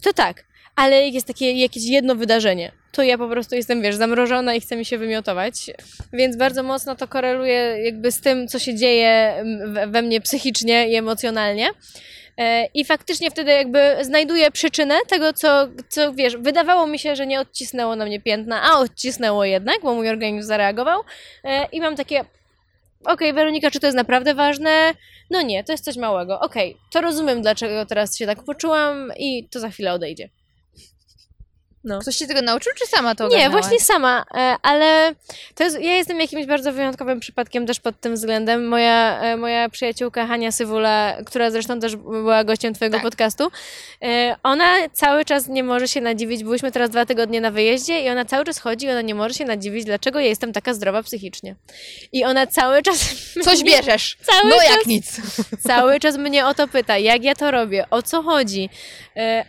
to tak, ale jak jest takie jakieś jedno wydarzenie, to ja po prostu jestem, wiesz, zamrożona i chcę mi się wymiotować, więc bardzo mocno to koreluje jakby z tym, co się dzieje we, we mnie psychicznie i emocjonalnie. E, I faktycznie wtedy jakby znajduję przyczynę tego, co, co wiesz, wydawało mi się, że nie odcisnęło na mnie piętna, a odcisnęło jednak, bo mój organizm zareagował. E, I mam takie, okej, Weronika, czy to jest naprawdę ważne? No nie, to jest coś małego. Okej, to rozumiem, dlaczego teraz się tak poczułam i to za chwilę odejdzie. No. Ktoś się tego nauczył, czy sama to Nie, ogarnęłaś? właśnie sama, e, ale to jest, ja jestem jakimś bardzo wyjątkowym przypadkiem też pod tym względem. Moja, e, moja przyjaciółka Hania Sywula, która zresztą też była gościem twojego Tak. podcastu, e, ona cały czas nie może się nadziwić, byliśmy teraz dwa tygodnie na wyjeździe i ona cały czas chodzi i ona nie może się nadziwić, dlaczego ja jestem taka zdrowa psychicznie. I ona cały czas... Coś mnie- bierzesz. Cały No czas jak nic. cały czas mnie o to pyta, jak ja to robię, o co chodzi.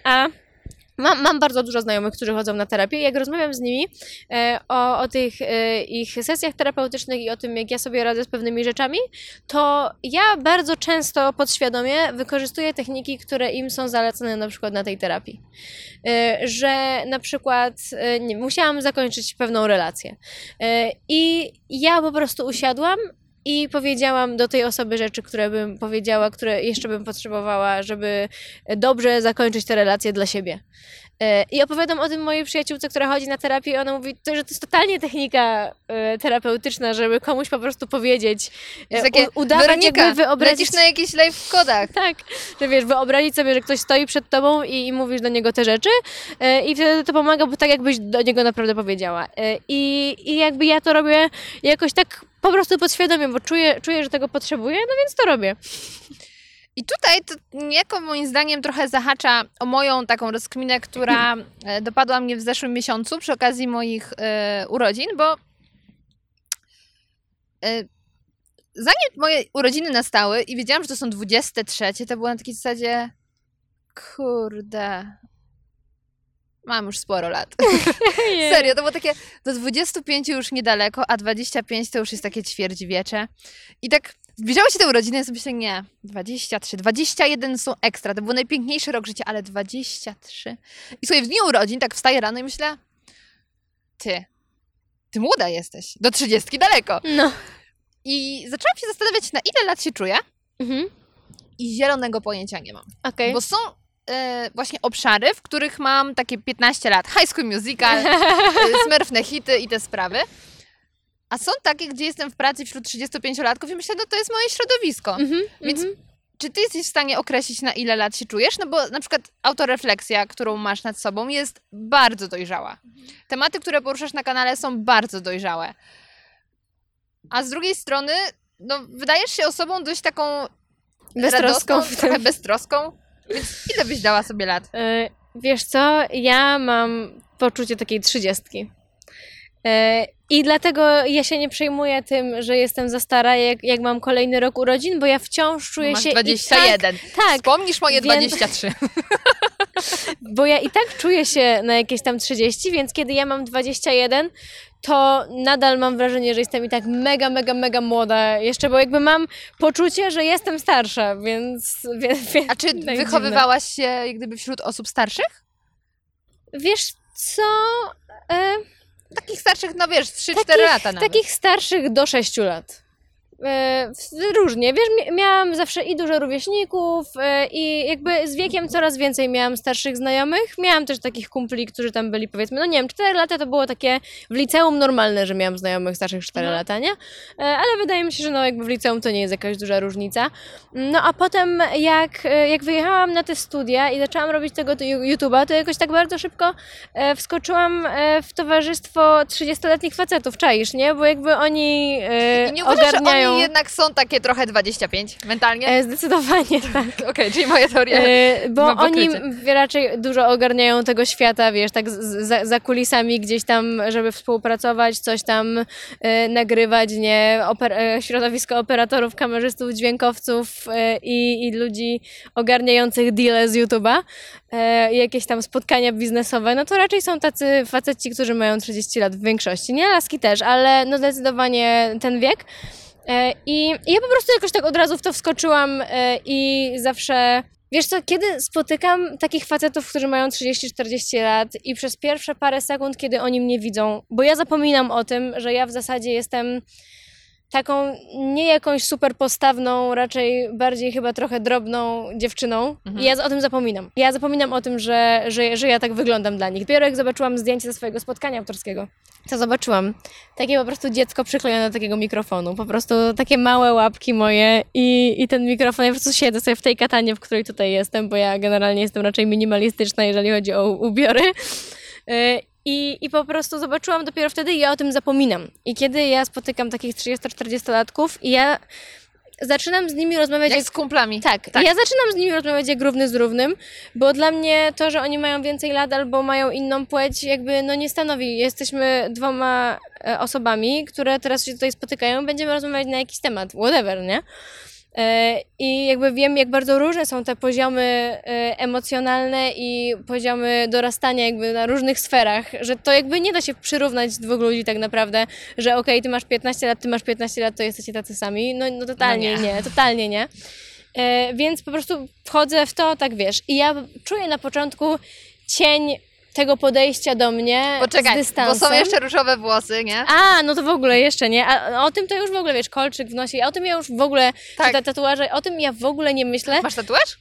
A mam, mam bardzo dużo znajomych, którzy chodzą na terapię. Jak rozmawiam z nimi e, o, o tych e, ich sesjach terapeutycznych i o tym, jak ja sobie radzę z pewnymi rzeczami, to ja bardzo często podświadomie wykorzystuję techniki, które im są zalecane na przykład na tej terapii. E, Że na przykład e, nie, musiałam zakończyć pewną relację. E, I ja po prostu usiadłam i powiedziałam do tej osoby rzeczy, które bym powiedziała, które jeszcze bym potrzebowała, żeby dobrze zakończyć te relacje dla siebie. E, I opowiadam o tym mojej przyjaciółce, która chodzi na terapię i ona mówi, że to jest totalnie technika e, terapeutyczna, żeby komuś po prostu powiedzieć, e, takie, u- udawać Weronika, jakby wyobrazić... na jakichś live kodach. Tak, że wiesz, wyobrazić sobie, że ktoś stoi przed tobą i, i mówisz do niego te rzeczy i wtedy to pomaga, bo tak jakbyś do niego naprawdę powiedziała. I, I jakby ja to robię jakoś tak po prostu podświadomie, bo czuję, czuję, że tego potrzebuję, no więc to robię. I tutaj to niejako moim zdaniem trochę zahacza o moją taką rozkminę, która e, dopadła mnie w zeszłym miesiącu przy okazji moich e, urodzin, bo e, zanim moje urodziny nastały i wiedziałam, że to są 23, to było na takiej zasadzie kurde, mam już sporo lat. Serio, to było takie do 25 już niedaleko, a 25 to już jest takie ćwierćwiecze. I tak zbliżały się te urodziny, ja sobie myślę, nie, 23, 21 są ekstra, to był najpiękniejszy rok życia, ale 23. I sobie w dniu urodzin tak wstaję rano i myślę, ty, ty młoda jesteś, do 30 daleko. No. I zaczęłam się zastanawiać, na ile lat się czuję Mhm. i zielonego pojęcia nie mam. Okej. Bo są e, właśnie obszary, w których mam takie 15 lat. High School Musical, e, smurfne hity i te sprawy. A są takie, gdzie jestem w pracy wśród 35-latków i myślę, no to jest moje środowisko. Mhm, Więc mhm. czy ty jesteś w stanie określić, na ile lat się czujesz? No bo na przykład autorefleksja, którą masz nad sobą, jest bardzo dojrzała. Tematy, które poruszasz na kanale są bardzo dojrzałe. A z drugiej strony, no, wydajesz się osobą dość taką Beztroską radosną, trochę beztroską. Więc ile byś dała sobie lat? E, Wiesz co, ja mam poczucie takiej trzydziestki. I dlatego ja się nie przejmuję tym, że jestem za stara, jak, jak mam kolejny rok urodzin, bo ja wciąż czuję Masz się. i 21. Tak, tak, Wspomnisz moje Więc- 23. bo ja i tak czuję się na jakieś tam 30, więc kiedy ja mam 21, to nadal mam wrażenie, że jestem i tak mega, mega, mega młoda jeszcze, bo jakby mam poczucie, że jestem starsza, więc... więc, więc A czy dziwne. wychowywałaś się jak gdyby wśród osób starszych? Wiesz co? E, Takich starszych, no wiesz, 3-4 Takich- lata nawet. Takich starszych do 6 lat. E, różnie, wiesz, mia- miałam zawsze i dużo rówieśników e, i jakby z wiekiem coraz więcej miałam starszych znajomych. Miałam też takich kumpli, którzy tam byli powiedzmy, no nie wiem, 4 lata to było takie w liceum normalne, że miałam znajomych starszych 4 Mhm. lata, nie? E, ale wydaje mi się, że no jakby w liceum to nie jest jakaś duża różnica. No a potem jak, jak wyjechałam na te studia i zaczęłam robić tego tu- YouTube'a, to jakoś tak bardzo szybko wskoczyłam w towarzystwo 30-letnich facetów, czaisz, nie? Bo jakby oni nie ogarniają mają... jednak są takie trochę 25 mentalnie. E, zdecydowanie tak. Okej, czyli moja teoria. E, bo oni raczej dużo ogarniają tego świata, wiesz, tak za, za kulisami gdzieś tam, żeby współpracować, coś tam e, nagrywać, nie? Oper, e, środowisko operatorów, kamerzystów, dźwiękowców e, i, i ludzi ogarniających deale z YouTube'a, e, jakieś tam spotkania biznesowe, no to raczej są tacy faceci, którzy mają 30 lat w większości, nie? Laski też, ale no zdecydowanie ten wiek. E, I ja po prostu jakoś tak od razu w to wskoczyłam e, i zawsze. Wiesz co, kiedy spotykam takich facetów, którzy mają 30-40 lat i przez pierwsze parę sekund, kiedy oni mnie widzą, bo ja zapominam o tym, że ja w zasadzie jestem taką nie jakąś super postawną, raczej bardziej chyba trochę drobną dziewczyną. I ja o tym zapominam. Ja zapominam o tym, że, że, że ja tak wyglądam dla nich. Dopiero jak zobaczyłam zdjęcie ze swojego spotkania autorskiego, to zobaczyłam takie po prostu dziecko przyklejone do takiego mikrofonu. Po prostu takie małe łapki moje i, i ten mikrofon. Ja po prostu siedzę sobie w tej katanie, w której tutaj jestem, bo ja generalnie jestem raczej minimalistyczna, jeżeli chodzi o ubiory. I, I po prostu zobaczyłam dopiero wtedy i ja o tym zapominam. I kiedy ja spotykam takich 30-40-latków i ja zaczynam z nimi rozmawiać Jak z kumplami. tak, ja zaczynam z nimi rozmawiać jak równy z równym, bo dla mnie to, że oni mają więcej lat albo mają inną płeć, jakby no nie stanowi. Jesteśmy dwoma e, osobami, które teraz się tutaj spotykają, będziemy rozmawiać na jakiś temat, whatever, nie? E, I jakby wiem, jak bardzo różne są te poziomy e, emocjonalne i poziomy dorastania jakby na różnych sferach, że to jakby nie da się przyrównać dwóch ludzi tak naprawdę, że okej, ty masz 15 lat, ty masz 15 lat, to jesteście tacy sami. No, no totalnie No nie. nie, totalnie nie. E, więc po prostu wchodzę w to, tak wiesz. I ja czuję na początku cień tego podejścia do mnie z Poczekaj, bo dystansem. są jeszcze różowe włosy, nie? A, no to w ogóle jeszcze nie. A o tym to już w ogóle, wiesz, kolczyk w nosie. O tym ja już w ogóle, Tak. te tatuaże, o tym ja w ogóle nie myślę. Masz tatuaż?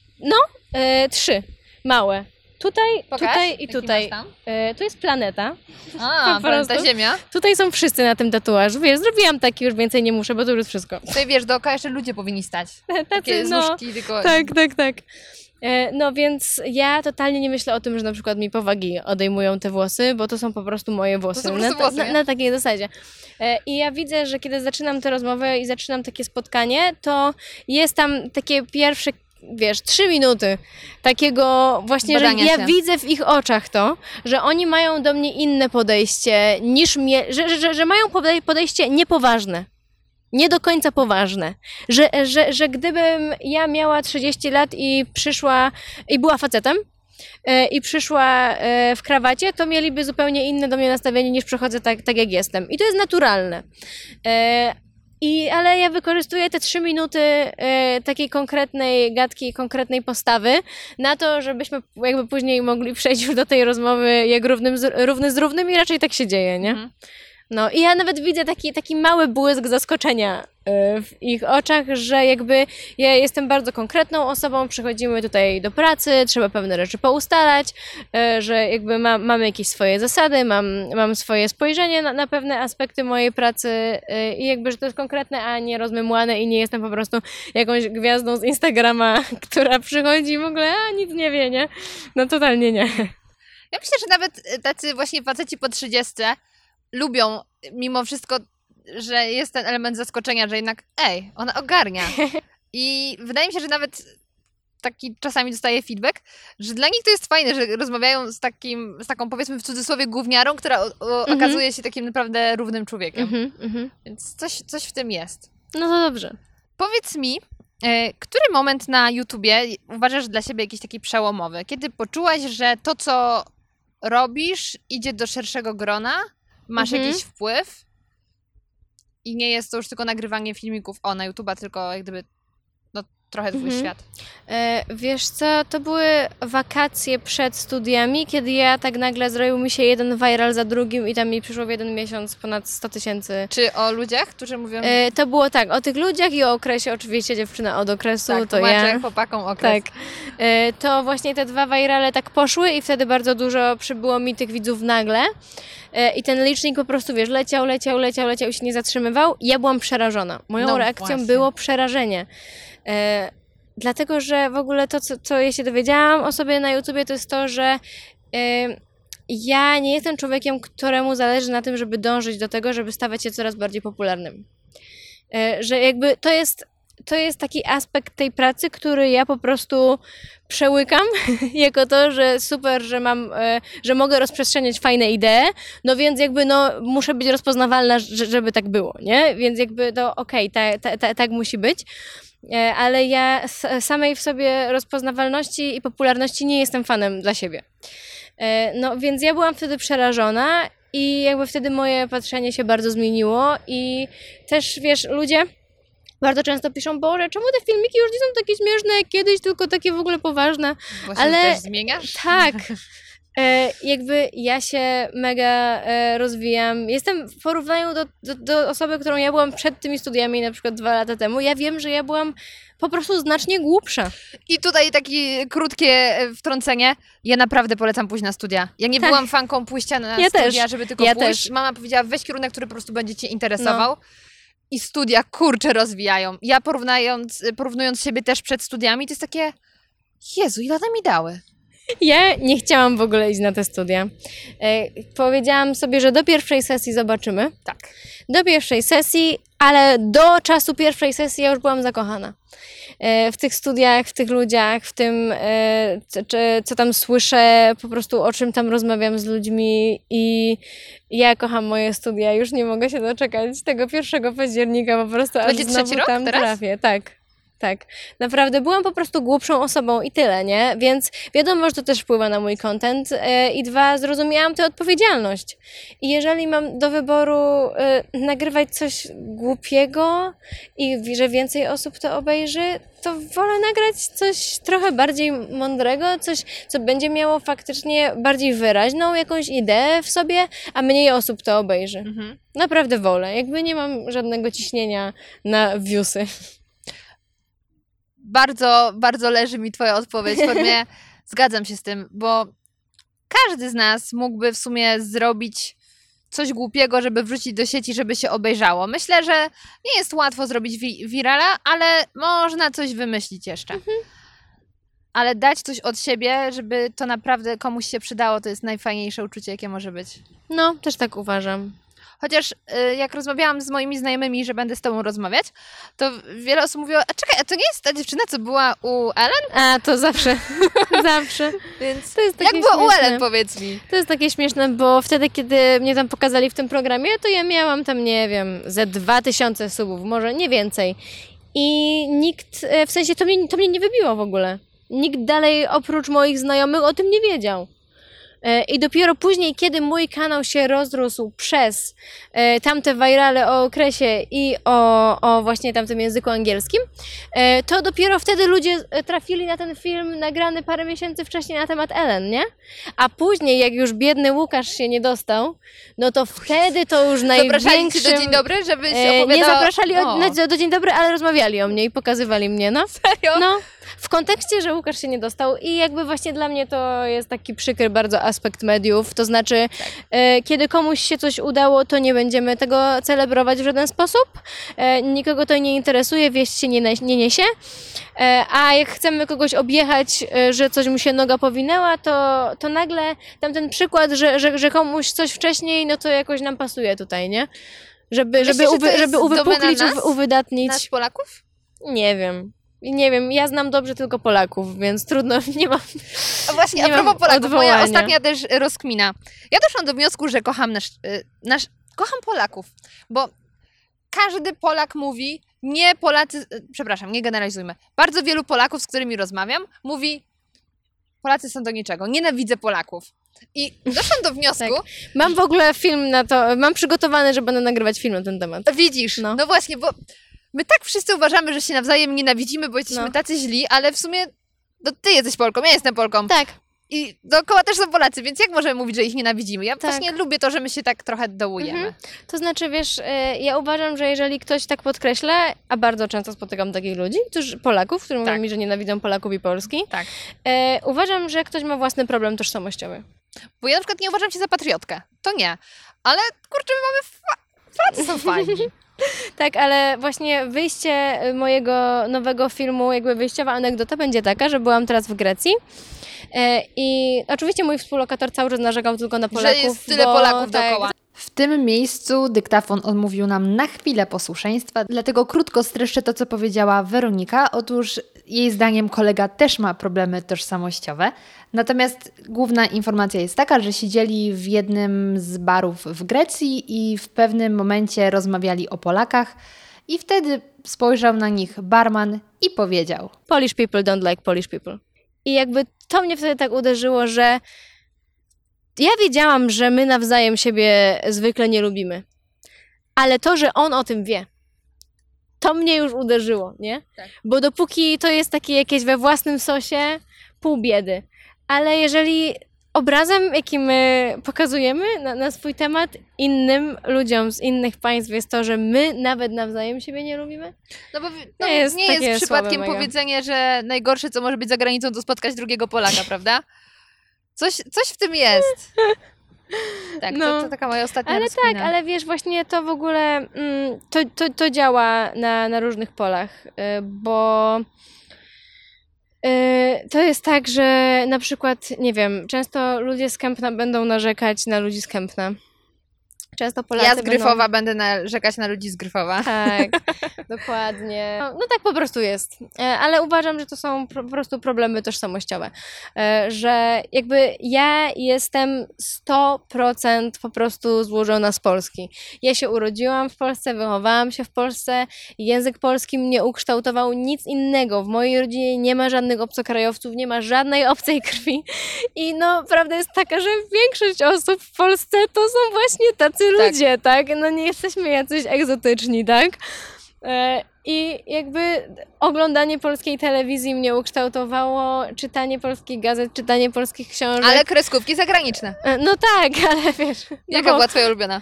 E, trzy, małe. Tutaj, Pokaż, tutaj i tutaj. E, tu jest planeta. A, Po planeta. Ziemia. Tutaj są wszyscy na tym tatuażu. Wiesz, zrobiłam taki, już więcej nie muszę, bo to już jest wszystko. Tutaj wiesz, dookoła jeszcze ludzie powinni stać. Tacy, Takie z no. nóżki, tylko... Tak, tak, tak. E, No więc ja totalnie nie myślę o tym, że na przykład mi powagi odejmują te włosy, bo to są po prostu moje włosy. są po prostu na, włosy, na, na takiej zasadzie. E, I ja widzę, że kiedy zaczynam tę rozmowę i zaczynam takie spotkanie, to jest tam takie pierwsze, wiesz, trzy minuty takiego właśnie, że Badania ja się. widzę w ich oczach to, że oni mają do mnie inne podejście niż mnie, że, że, że mają podej- podejście niepoważne nie do końca poważne. Że, że, że gdybym ja miała 30 lat i przyszła i była facetem e, i przyszła e, w krawacie, to mieliby zupełnie inne do mnie nastawienie niż przychodzę tak, tak jak jestem. I to jest naturalne. E, I, ale ja wykorzystuję te trzy minuty takiej konkretnej gadki, konkretnej postawy na to, żebyśmy jakby później mogli przejść już do tej rozmowy jak z, równy z równym i raczej tak się dzieje, nie? Mhm. No i ja nawet widzę taki, taki mały błysk zaskoczenia y, w ich oczach, że jakby ja jestem bardzo konkretną osobą, przychodzimy tutaj do pracy, trzeba pewne rzeczy poustalać, y, że jakby ma, mamy jakieś swoje zasady, mam, mam swoje spojrzenie na, na pewne aspekty mojej pracy y, i jakby, że to jest konkretne, a nie rozmymłane i nie jestem po prostu jakąś gwiazdą z Instagrama, która przychodzi i w ogóle, a nic nie wie, nie? No totalnie nie. Ja myślę, że nawet tacy właśnie faceci po 30 lubią mimo wszystko, że jest ten element zaskoczenia, że jednak ej, ona ogarnia. I wydaje mi się, że nawet taki czasami dostaje feedback, że dla nich to jest fajne, że rozmawiają z takim, z taką powiedzmy w cudzysłowie gówniarą, która o, o, Mhm. okazuje się takim naprawdę równym człowiekiem. Mhm, mhm. Więc coś, coś w tym jest. No to dobrze. Powiedz mi, e, który moment na YouTubie uważasz dla siebie jakiś taki przełomowy? Kiedy poczułaś, że to, co robisz, idzie do szerszego grona, masz Mhm. jakiś wpływ i nie jest to już tylko nagrywanie filmików o na YouTuba, tylko jak gdyby trochę twój Mhm. świat. E, wiesz co, to były wakacje przed studiami, kiedy ja tak nagle zrobił mi się jeden viral za drugim i tam mi przyszło w jeden miesiąc ponad 100 tysięcy. Czy o ludziach, którzy mówią E, to było tak, o tych ludziach i o okresie, oczywiście dziewczyna od okresu, tak, to tłumaczę ja. chłopakom okres. Tak. E, To właśnie te dwa virale tak poszły i wtedy bardzo dużo przybyło mi tych widzów nagle. I ten licznik po prostu, wiesz, leciał, leciał, leciał, leciał i się nie zatrzymywał. Ja byłam przerażona. Moją No reakcją właśnie. było przerażenie. E, dlatego, że w ogóle to, co, co ja się dowiedziałam o sobie na YouTubie, to jest to, że e, ja nie jestem człowiekiem, któremu zależy na tym, żeby dążyć do tego, żeby stawać się coraz bardziej popularnym. E, że jakby to jest, to jest taki aspekt tej pracy, który ja po prostu przełykam jako to, że super, że mam, e, że mogę rozprzestrzeniać fajne idee, no więc jakby no muszę być rozpoznawalna, że- żeby tak było, nie? Więc jakby to okej, ta, ta, ta, tak musi być. E, Ale ja samej w sobie rozpoznawalności i popularności nie jestem fanem dla siebie. E, No więc ja byłam wtedy przerażona i jakby wtedy moje patrzenie się bardzo zmieniło i też wiesz, ludzie bardzo często piszą, Boże, czemu te filmiki już nie są takie śmieszne jak kiedyś, tylko takie w ogóle poważne. Właśnie Ale- też zmieniasz? Tak. E, jakby ja się mega e, rozwijam. Jestem w porównaniu do, do, do osoby, którą ja byłam przed tymi studiami, na przykład dwa lata temu. Ja wiem, że ja byłam po prostu znacznie głupsza. I tutaj takie krótkie e, wtrącenie. Ja naprawdę polecam pójść na studia. Ja nie Tak. byłam fanką pójścia na Ja studia, też. żeby tylko Ja pójść. też. Mama powiedziała, weź kierunek, który po prostu będzie cię interesował. No. I studia kurczę rozwijają. Ja porównując, porównując siebie też przed studiami, to jest takie Jezu, ile one mi dały? Ja nie chciałam w ogóle iść na te studia. E, powiedziałam sobie, że do pierwszej sesji zobaczymy. Tak. Do pierwszej sesji, ale do czasu pierwszej sesji ja już byłam zakochana. E, w tych studiach, w tych ludziach, w tym, e, co, tam słyszę, po prostu o czym tam rozmawiam z ludźmi i ja kocham moje studia. Już nie mogę się doczekać tego 1 października, po prostu aż Będzie znowu trzeci rok tam teraz? trafię. Tak. Tak, naprawdę byłam po prostu głupszą osobą i tyle, nie? Więc wiadomo, że to też wpływa na mój content. E, I dwa, zrozumiałam tę odpowiedzialność. I jeżeli mam do wyboru e, nagrywać coś głupiego i że więcej osób to obejrzy, to wolę nagrać coś trochę bardziej mądrego, coś, co będzie miało faktycznie bardziej wyraźną jakąś ideę w sobie, a mniej osób to obejrzy. Mhm. Naprawdę wolę. Jakby nie mam żadnego ciśnienia na viewsy. Bardzo, bardzo leży mi twoja odpowiedź w formie zgadzam się z tym, bo każdy z nas mógłby w sumie zrobić coś głupiego, żeby wrzucić do sieci, żeby się obejrzało. Myślę, że nie jest łatwo zrobić wi- wirala, ale można coś wymyślić jeszcze. Ale dać coś od siebie, żeby to naprawdę komuś się przydało, to jest najfajniejsze uczucie, jakie może być. No, też tak uważam. Chociaż y, jak rozmawiałam z moimi znajomymi, że będę z tobą rozmawiać, to wiele osób mówiło, a czekaj, a to nie jest ta dziewczyna, co była u Ellen? A, to zawsze, zawsze. Więc To jest jak takie była u śmieszne. Ellen, powiedz mi? To jest takie śmieszne, bo wtedy, kiedy mnie tam pokazali w tym programie, to ja miałam tam, nie wiem, ze 2000 subów, może nie więcej. I nikt, e, w sensie to mnie, to mnie nie wybiło w ogóle. Nikt dalej oprócz moich znajomych o tym nie wiedział. E, I dopiero później, kiedy mój kanał się rozrósł przez e, tamte virale o okresie i o, o właśnie tamtym języku angielskim, e, to dopiero wtedy ludzie trafili na ten film nagrany parę miesięcy wcześniej na temat Ellen, nie? A później, jak już biedny Łukasz się nie dostał, no to wtedy to już największym... do Dzień Dobry, żebyś E, nie opowiadała... zapraszali o, O, na, do, do Dzień Dobry, ale rozmawiali o mnie i pokazywali mnie, no. serio? No, w kontekście, że Łukasz się nie dostał i jakby właśnie dla mnie to jest taki przykry bardzo aspekt mediów, to znaczy e, kiedy komuś się coś udało, to nie będziemy tego celebrować w żaden sposób, e, nikogo to nie interesuje, wieść się nie, nie niesie, e, a jak chcemy kogoś objechać, e, że coś mu się noga powinęła, to, to nagle tamten przykład, że, że, że komuś coś wcześniej, no to jakoś nam pasuje tutaj, nie? Żeby, Myślisz, żeby, uwy, żeby uwypuklić, nas? uwy- uwydatnić. Nas Polaków? Nie wiem. Nie wiem, ja znam dobrze tylko Polaków, więc trudno, nie mam. A właśnie, Nie a propos Polaków, moja odwołania. ostatnia też rozkmina. Ja doszłam do wniosku, że kocham nasz, y, nasz... Kocham Polaków, bo każdy Polak mówi, nie Polacy... y, Przepraszam, nie generalizujmy. Bardzo wielu Polaków, z którymi rozmawiam, mówi Polacy są do niczego, nienawidzę Polaków. I doszłam do wniosku, Mam w ogóle film na to, mam przygotowany, że będę nagrywać film na ten temat. Widzisz, no. No. właśnie, bo my tak wszyscy uważamy, że się nawzajem nienawidzimy, bo jesteśmy No. tacy źli, ale w sumie no ty jesteś Polką, ja jestem Polką Tak, i dookoła też są Polacy, więc jak możemy mówić, że ich nienawidzimy? Ja Tak. właśnie lubię to, że my się tak trochę dołujemy. Mhm. to znaczy, wiesz, e, ja uważam, że jeżeli ktoś tak podkreśla, a bardzo często spotykam takich ludzi, którzy, Polaków, którzy Tak. mówią mi, że nienawidzą Polaków i Polski, Tak. e, uważam, że ktoś ma własny problem tożsamościowy. Bo ja na przykład nie uważam się za patriotkę, to nie, ale kurczę, my mamy fa- Polacy są fajni. Tak, ale właśnie wyjście y, mojego nowego filmu, jakby wyjściowa anegdota będzie taka, że byłam teraz w Grecji. e, I oczywiście mój współlokator cały czas narzekał tylko na Że Polaków. jest tyle bo, Polaków tak, dookoła. W tym miejscu dyktafon odmówił nam na chwilę posłuszeństwa, dlatego krótko streszczę to, co powiedziała Weronika. Otóż jej zdaniem kolega też ma problemy tożsamościowe. Natomiast główna informacja jest taka, że siedzieli w jednym z barów w Grecji i w pewnym momencie rozmawiali o Polakach. I wtedy spojrzał na nich barman i powiedział: Polish people don't like Polish people. I jakby to mnie wtedy tak uderzyło, że ja wiedziałam, że my nawzajem siebie zwykle nie lubimy. Ale to, że on o tym wie, to mnie już uderzyło, nie? Tak. Bo dopóki to jest takie jakieś we własnym sosie, pół biedy. Ale jeżeli obrazem, jaki my pokazujemy na, na swój temat innym ludziom z innych państw jest to, że my nawet nawzajem siebie nie lubimy, No bo no, Nie jest nie jest przypadkiem mega. powiedzenie, że najgorsze, co może być za granicą, to spotkać drugiego Polaka, prawda? Coś, coś w tym jest. Tak, No. to, to taka moja ostatnia Ale rozkmina. tak, ale wiesz, właśnie to w ogóle mm, to, to, to działa na, na różnych polach, y, bo y, to jest tak, że na przykład, nie wiem, często ludzie z Kępna będą narzekać na ludzi z Kępna. Często Polacy Ja z będą- Gryfowa będę narzekać na ludzi z Gryfowa. Tak, dokładnie. No, no tak po prostu jest. E, Ale uważam, że to są po prostu problemy tożsamościowe. E, Że jakby ja jestem 100% po prostu złożona z Polski. Ja się urodziłam w Polsce, wychowałam się w Polsce. Język polski mnie ukształtował nic innego. W mojej rodzinie nie ma żadnych obcokrajowców, nie ma żadnej obcej krwi. I no, prawda jest taka, że większość osób w Polsce to są właśnie tacy Tak. ludzie, tak? No nie jesteśmy jacyś egzotyczni, tak? E, I jakby oglądanie polskiej telewizji mnie ukształtowało, czytanie polskich gazet, czytanie polskich książek. Ale kreskówki zagraniczne. E, No tak, ale wiesz. no Jaka bo- była twoja ulubiona?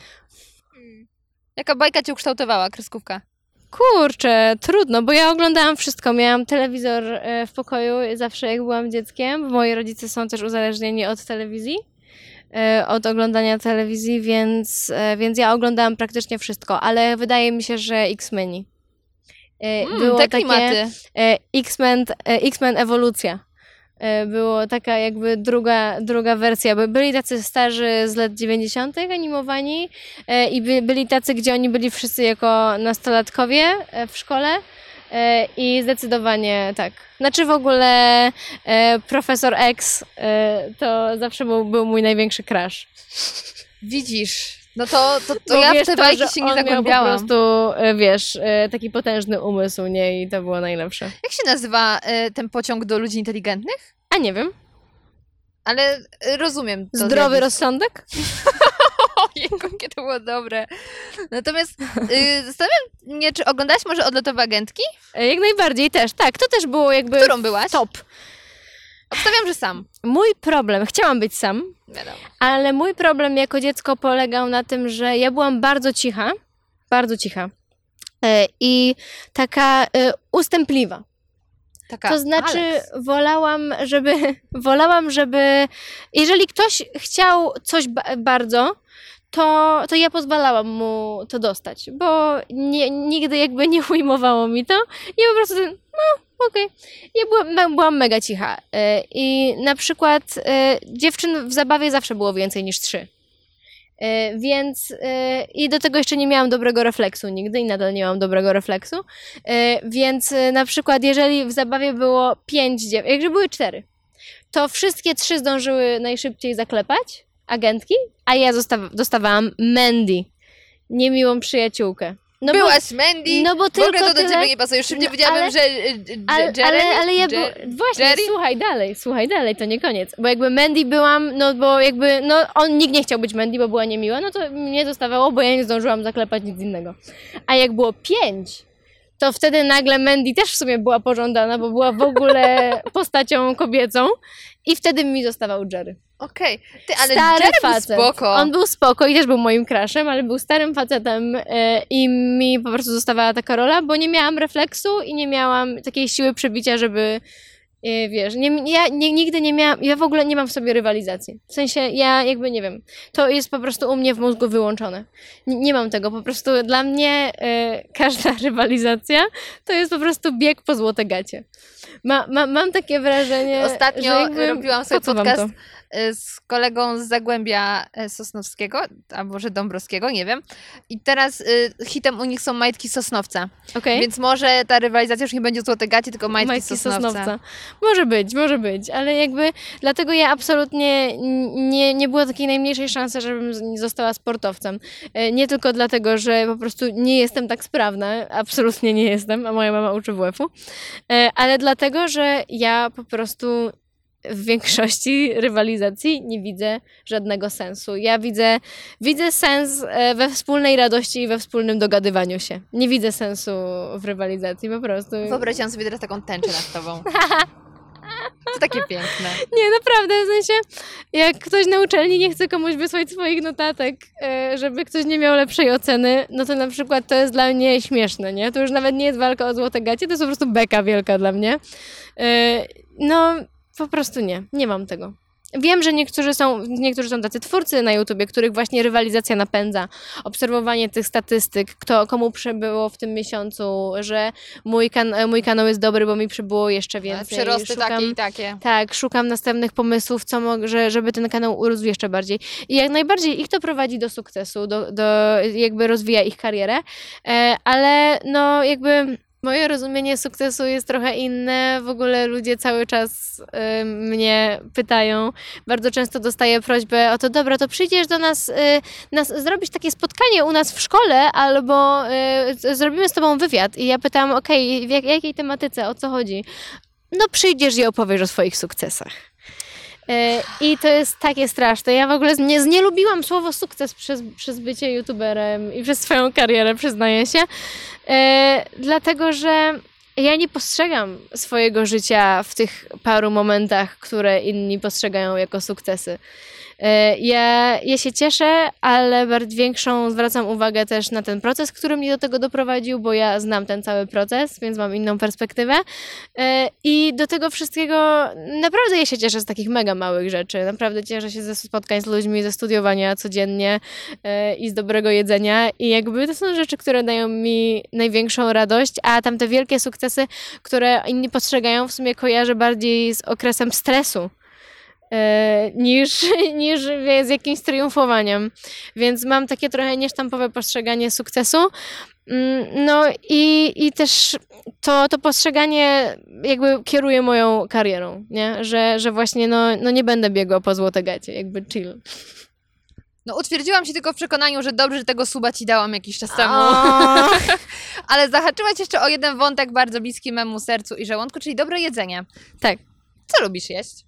Jaka bajka cię ukształtowała, kreskówka? Kurczę, trudno, bo ja oglądałam wszystko. Miałam telewizor e, w pokoju zawsze jak byłam dzieckiem. bo Moi rodzice są też uzależnieni od telewizji, od oglądania telewizji, więc, e, więc ja oglądałam praktycznie wszystko, ale wydaje mi się, że X-Meni. E, Mm, te klimaty. e, X-Men, e, X-Men Ewolucja. E, Było taka jakby druga, druga wersja. By- Byli tacy starzy z lat 90. animowani e, i by, byli tacy, gdzie oni byli wszyscy jako nastolatkowie e, w szkole. E, I zdecydowanie tak. Znaczy w ogóle e, Profesor X e, to zawsze był, był mój największy crush. Widzisz. No to, to, to Bo ja wiesz w te bajki się nie miał po zagłębiałam. prostu, wiesz, taki potężny umysł, nie? I to było najlepsze. Jak się nazywa ten pociąg do ludzi inteligentnych? A nie wiem. Ale rozumiem. Zdrowy zjawisko. rozsądek? Ojejku, jakie to było dobre. Natomiast y, zastanawiam mnie, czy oglądałaś może odlotowe agentki? E, Jak najbardziej też, tak. To też było jakby Którą byłaś? top. Obstawiam, że sam. Mój problem, chciałam być sam, Wiadomo. ale mój problem jako dziecko polegał na tym, że ja byłam bardzo cicha, bardzo cicha e, i taka e, ustępliwa. Taka To znaczy, Alex. wolałam, żeby, wolałam, żeby, jeżeli ktoś chciał coś ba- bardzo, to, to ja pozwalałam mu to dostać, bo nie, nigdy jakby nie ujmowało mi to. I po prostu, no, okej. Ja byłam, byłam mega cicha. E, I na przykład e, dziewczyn w zabawie zawsze było więcej niż trzy. E, Więc i do tego jeszcze nie miałam dobrego refleksu nigdy i nadal nie mam dobrego refleksu. Więc na przykład, jeżeli w zabawie było pięć dziew, jakże były cztery, to wszystkie trzy zdążyły najszybciej zaklepać agentki, a ja dostawałam Mandy, niemiłą przyjaciółkę. No bo- Byłaś Mandy? no bo w ogóle tylko to do tyle- ciebie nie pasuje. Już szybciej No, powiedziałabym, że y, ale, Jeremy? ale, ale ja by... właśnie, Jerry? słuchaj dalej, słuchaj dalej, to nie koniec. Bo jakby Mandy byłam, no bo jakby, no on nikt nie chciał być Mandy, bo była niemiła, no to mnie zostawało, bo ja nie zdążyłam zaklepać nic innego. A jak było pięć, to wtedy nagle Mandy też w sumie była pożądana, bo była w ogóle postacią kobiecą i wtedy mi zostawał Jerry. Okej. Ty, ale Stary Jerry był facet. spoko. On był spoko i też był moim crushem, ale był starym facetem e, i mi po prostu zostawała taka rola, bo nie miałam refleksu i nie miałam takiej siły przebicia, żeby E, Wiesz, nie, ja nie, nigdy nie miałam, ja w ogóle nie mam w sobie rywalizacji. W sensie ja jakby nie wiem, to jest po prostu u mnie w mózgu wyłączone. Nie, nie mam tego, po prostu dla mnie e, każda rywalizacja to jest po prostu bieg po złote gacie. Ma, ma, mam takie wrażenie, Ostatnio że jakby, robiłam sobie podcast z kolegą z Zagłębia e, Sosnowskiego, albo że Dąbrowskiego, nie wiem. I teraz y, hitem u nich są majtki Sosnowca. Okej? Więc może ta rywalizacja już nie będzie złote gacie, tylko majtki, Majtki Sosnowca. Może być, może być, ale jakby dlatego ja absolutnie nie, nie było takiej najmniejszej szansy, żebym została sportowcem. Nie tylko dlatego, że po prostu nie jestem tak sprawna, absolutnie nie jestem, a moja mama uczy WF-u, ale dlatego, że ja po prostu w większości rywalizacji nie widzę żadnego sensu. Ja widzę, widzę sens e, we wspólnej radości i we wspólnym dogadywaniu się. Nie widzę sensu w rywalizacji, po prostu. Wyobraziłam sobie teraz taką tęczę nad tobą. To takie piękne. Nie, naprawdę, w sensie, jak ktoś na uczelni nie chce komuś wysłać swoich notatek, e, żeby ktoś nie miał lepszej oceny, no to na przykład to jest dla mnie śmieszne, nie? To już nawet nie jest walka o złote gacie, to jest po prostu beka wielka dla mnie. E, No, po prostu nie, nie mam tego. Wiem, że niektórzy są, niektórzy są tacy twórcy na YouTubie, których właśnie rywalizacja napędza. Obserwowanie tych statystyk, kto, komu przybyło w tym miesiącu, że mój, kan- mój kanał jest dobry, bo mi przybyło jeszcze więcej. Przyrosty Szukam- takie i takie. tak, szukam następnych pomysłów, co może, żeby ten kanał urósł jeszcze bardziej. I jak najbardziej ich to prowadzi do sukcesu, do, do jakby rozwija ich karierę, e, ale no jakby moje rozumienie sukcesu jest trochę inne. W ogóle ludzie cały czas e, mnie pytają. Bardzo często dostaję prośbę o to, dobra, to przyjdziesz do nas, e, nas zrobić takie spotkanie u nas w szkole, albo z- zrobimy z tobą wywiad. I ja pytam, okej, w jak, jakiej tematyce, o co chodzi? no przyjdziesz i opowiesz o swoich sukcesach. E, I to jest takie straszne. Ja w ogóle nie, nie lubiłam słowo sukces przez, przez bycie youtuberem i przez swoją karierę, przyznaję się. E, dlatego, że ja nie postrzegam swojego życia w tych paru momentach, które inni postrzegają jako sukcesy. E, Ja, ja się cieszę, ale większą zwracam uwagę też na ten proces, który mnie do tego doprowadził, bo ja znam ten cały proces, więc mam inną perspektywę. E, I do tego wszystkiego naprawdę ja się cieszę z takich mega małych rzeczy. Naprawdę cieszę się ze spotkań z ludźmi, ze studiowania codziennie e, i z dobrego jedzenia. I jakby to są rzeczy, które dają mi największą radość, a tamte wielkie sukcesy, które inni postrzegają, w sumie kojarzę bardziej z okresem stresu niż, niż wie, z jakimś triumfowaniem. Więc mam takie trochę niesztampowe postrzeganie sukcesu. Mm, No i, i też to, to postrzeganie jakby kieruje moją karierą, nie? Że, że właśnie no, no nie będę biegła po złote gacie, jakby chill. No utwierdziłam się tylko w przekonaniu, że dobrze, że tego suba ci dałam jakiś czas temu. Ale zahaczyłaś jeszcze o jeden wątek bardzo bliski memu sercu i żołądku, czyli dobre jedzenie. tak. Co lubisz jeść?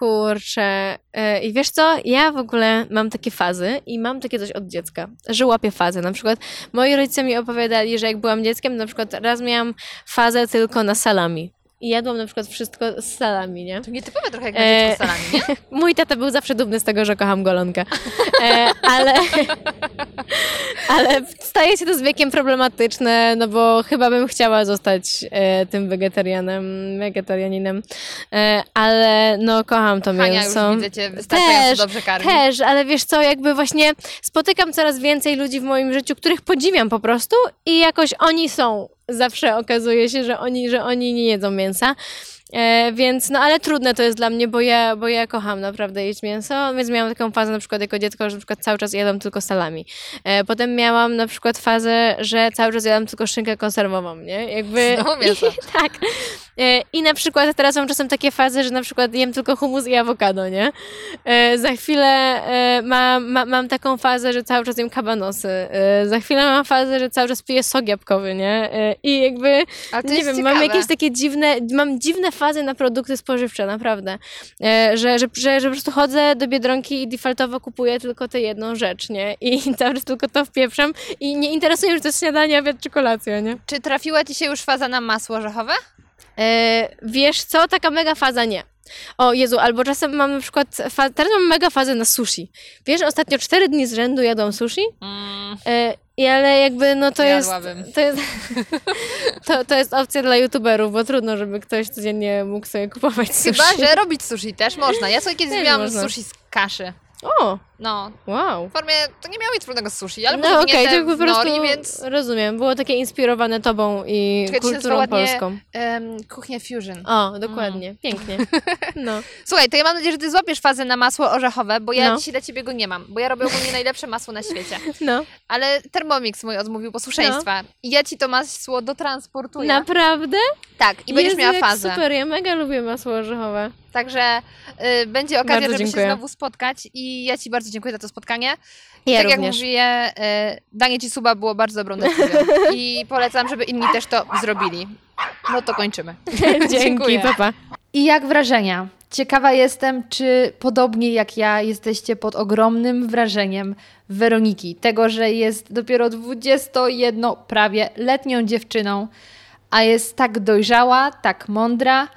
Kurczę. E, I wiesz co? Ja w ogóle mam takie fazy i mam takie coś od dziecka, że łapię fazy. Na przykład moi rodzice mi opowiadali, że jak byłam dzieckiem, na przykład raz miałam fazę tylko na salami. I jadłam na przykład wszystko z salami, nie? To nietypowe trochę jak na E, dziecko salami, nie? Mój tata był zawsze dumny z tego, że kocham golonkę. E, ale, ale staje się to z wiekiem problematyczne, no bo chyba bym chciała zostać e, tym wegetarianem, wegetarianinem. E, ale no kocham to Hania, mięso. już widzę cię wystarczająco Też, dobrze karmi. Też, ale wiesz co, jakby właśnie spotykam coraz więcej ludzi w moim życiu, których podziwiam po prostu i jakoś oni są. Zawsze okazuje się, że oni, że oni nie jedzą mięsa. E, więc, no ale trudne to jest dla mnie, bo ja, bo ja kocham naprawdę jeść mięso, więc miałam taką fazę na przykład jako dziecko, że na przykład cały czas jadłam tylko salami. E, potem miałam na przykład fazę, że cały czas jadłam tylko szynkę konserwową, nie? Jakby... Znowu mięso. tak. E, I na przykład teraz mam czasem takie fazy, że na przykład jem tylko humus i awokado, nie? E, za chwilę e, mam, ma, mam taką fazę, że cały czas jem kabanosy. Za chwilę mam fazę, że cały czas piję sok jabłkowy, nie? I jakby, nie wiem, ciekawe. mam jakieś takie dziwne, mam dziwne fazy na produkty spożywcze, naprawdę. Że, że, że, że po prostu chodzę do Biedronki i defaultowo kupuję tylko tę jedną rzecz, nie? I cały czas tylko to wpieprzam i nie interesuje mnie, czy to jest śniadanie, obiad czy kolacja, nie? Czy trafiła ci się już faza na masło orzechowe? E, wiesz co, taka mega faza nie. O Jezu, albo czasem mam na przykład, fa- teraz mam mega fazę na sushi. Wiesz, ostatnio cztery dni z rzędu jadłam sushi Mm. e, I ale jakby no to jest, Jadłabym. to jest to, to jest opcja dla youtuberów, bo trudno, żeby ktoś codziennie mógł sobie kupować sushi. Chyba, że robić sushi też można. Ja sobie kiedyś Też miałam można. sushi z kaszy. O, No, wow. w formie to nie miało nic wspólnego z sushi, ale No okej, to okay, w po prostu nori, więc rozumiem. Było takie inspirowane tobą i Czekaj, to kulturą ładnie polską. em, kuchnia fusion. O, dokładnie. Pięknie. No. Słuchaj, to ja mam nadzieję, że ty złapiesz fazę na masło orzechowe, bo ja No. dzisiaj dla ciebie go nie mam, bo ja robię ogólnie najlepsze masło na świecie. no. Ale Thermomix mój odmówił posłuszeństwa i ja ci to masło dotransportuję. Naprawdę? tak, i będziesz Jezu, miała fazę. Super, ja mega lubię masło orzechowe. Także y, będzie okazja, Bardzo żeby dziękuję. się znowu spotkać i ja ci bardzo dziękuję za to spotkanie. Ja tak jak również. mówię, y, danie ci suba było bardzo dobrą decyzją i polecam, żeby inni też to zrobili. No to kończymy. Dzięki, Dziękuję. papa. I jak wrażenia? Ciekawa jestem, czy podobnie jak ja jesteście pod ogromnym wrażeniem Weroniki. Tego, że jest dopiero 21 prawie letnią dziewczyną, a jest tak dojrzała, tak mądra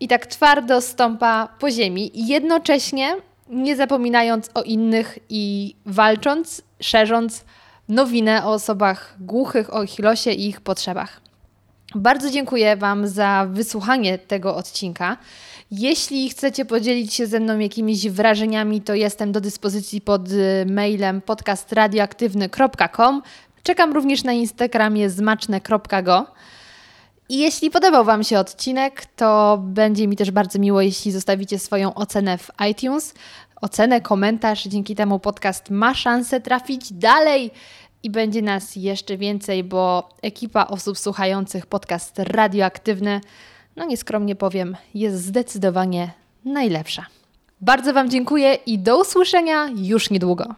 i tak twardo stąpa po ziemi. I jednocześnie nie zapominając o innych i walcząc, szerząc nowinę o osobach głuchych, o ich losie i ich potrzebach. Bardzo dziękuję Wam za wysłuchanie tego odcinka. Jeśli chcecie podzielić się ze mną jakimiś wrażeniami, to jestem do dyspozycji pod y, mailem podcastradioaktywny.com. Czekam również na Instagramie zmaczne.go. I jeśli podobał Wam się odcinek, to będzie mi też bardzo miło, jeśli zostawicie swoją ocenę w iTunes. Ocenę, komentarz, dzięki temu podcast ma szansę trafić dalej i będzie nas jeszcze więcej, bo ekipa osób słuchających podcast radioaktywny, no nieskromnie powiem, jest zdecydowanie najlepsza. Bardzo Wam dziękuję i do usłyszenia już niedługo.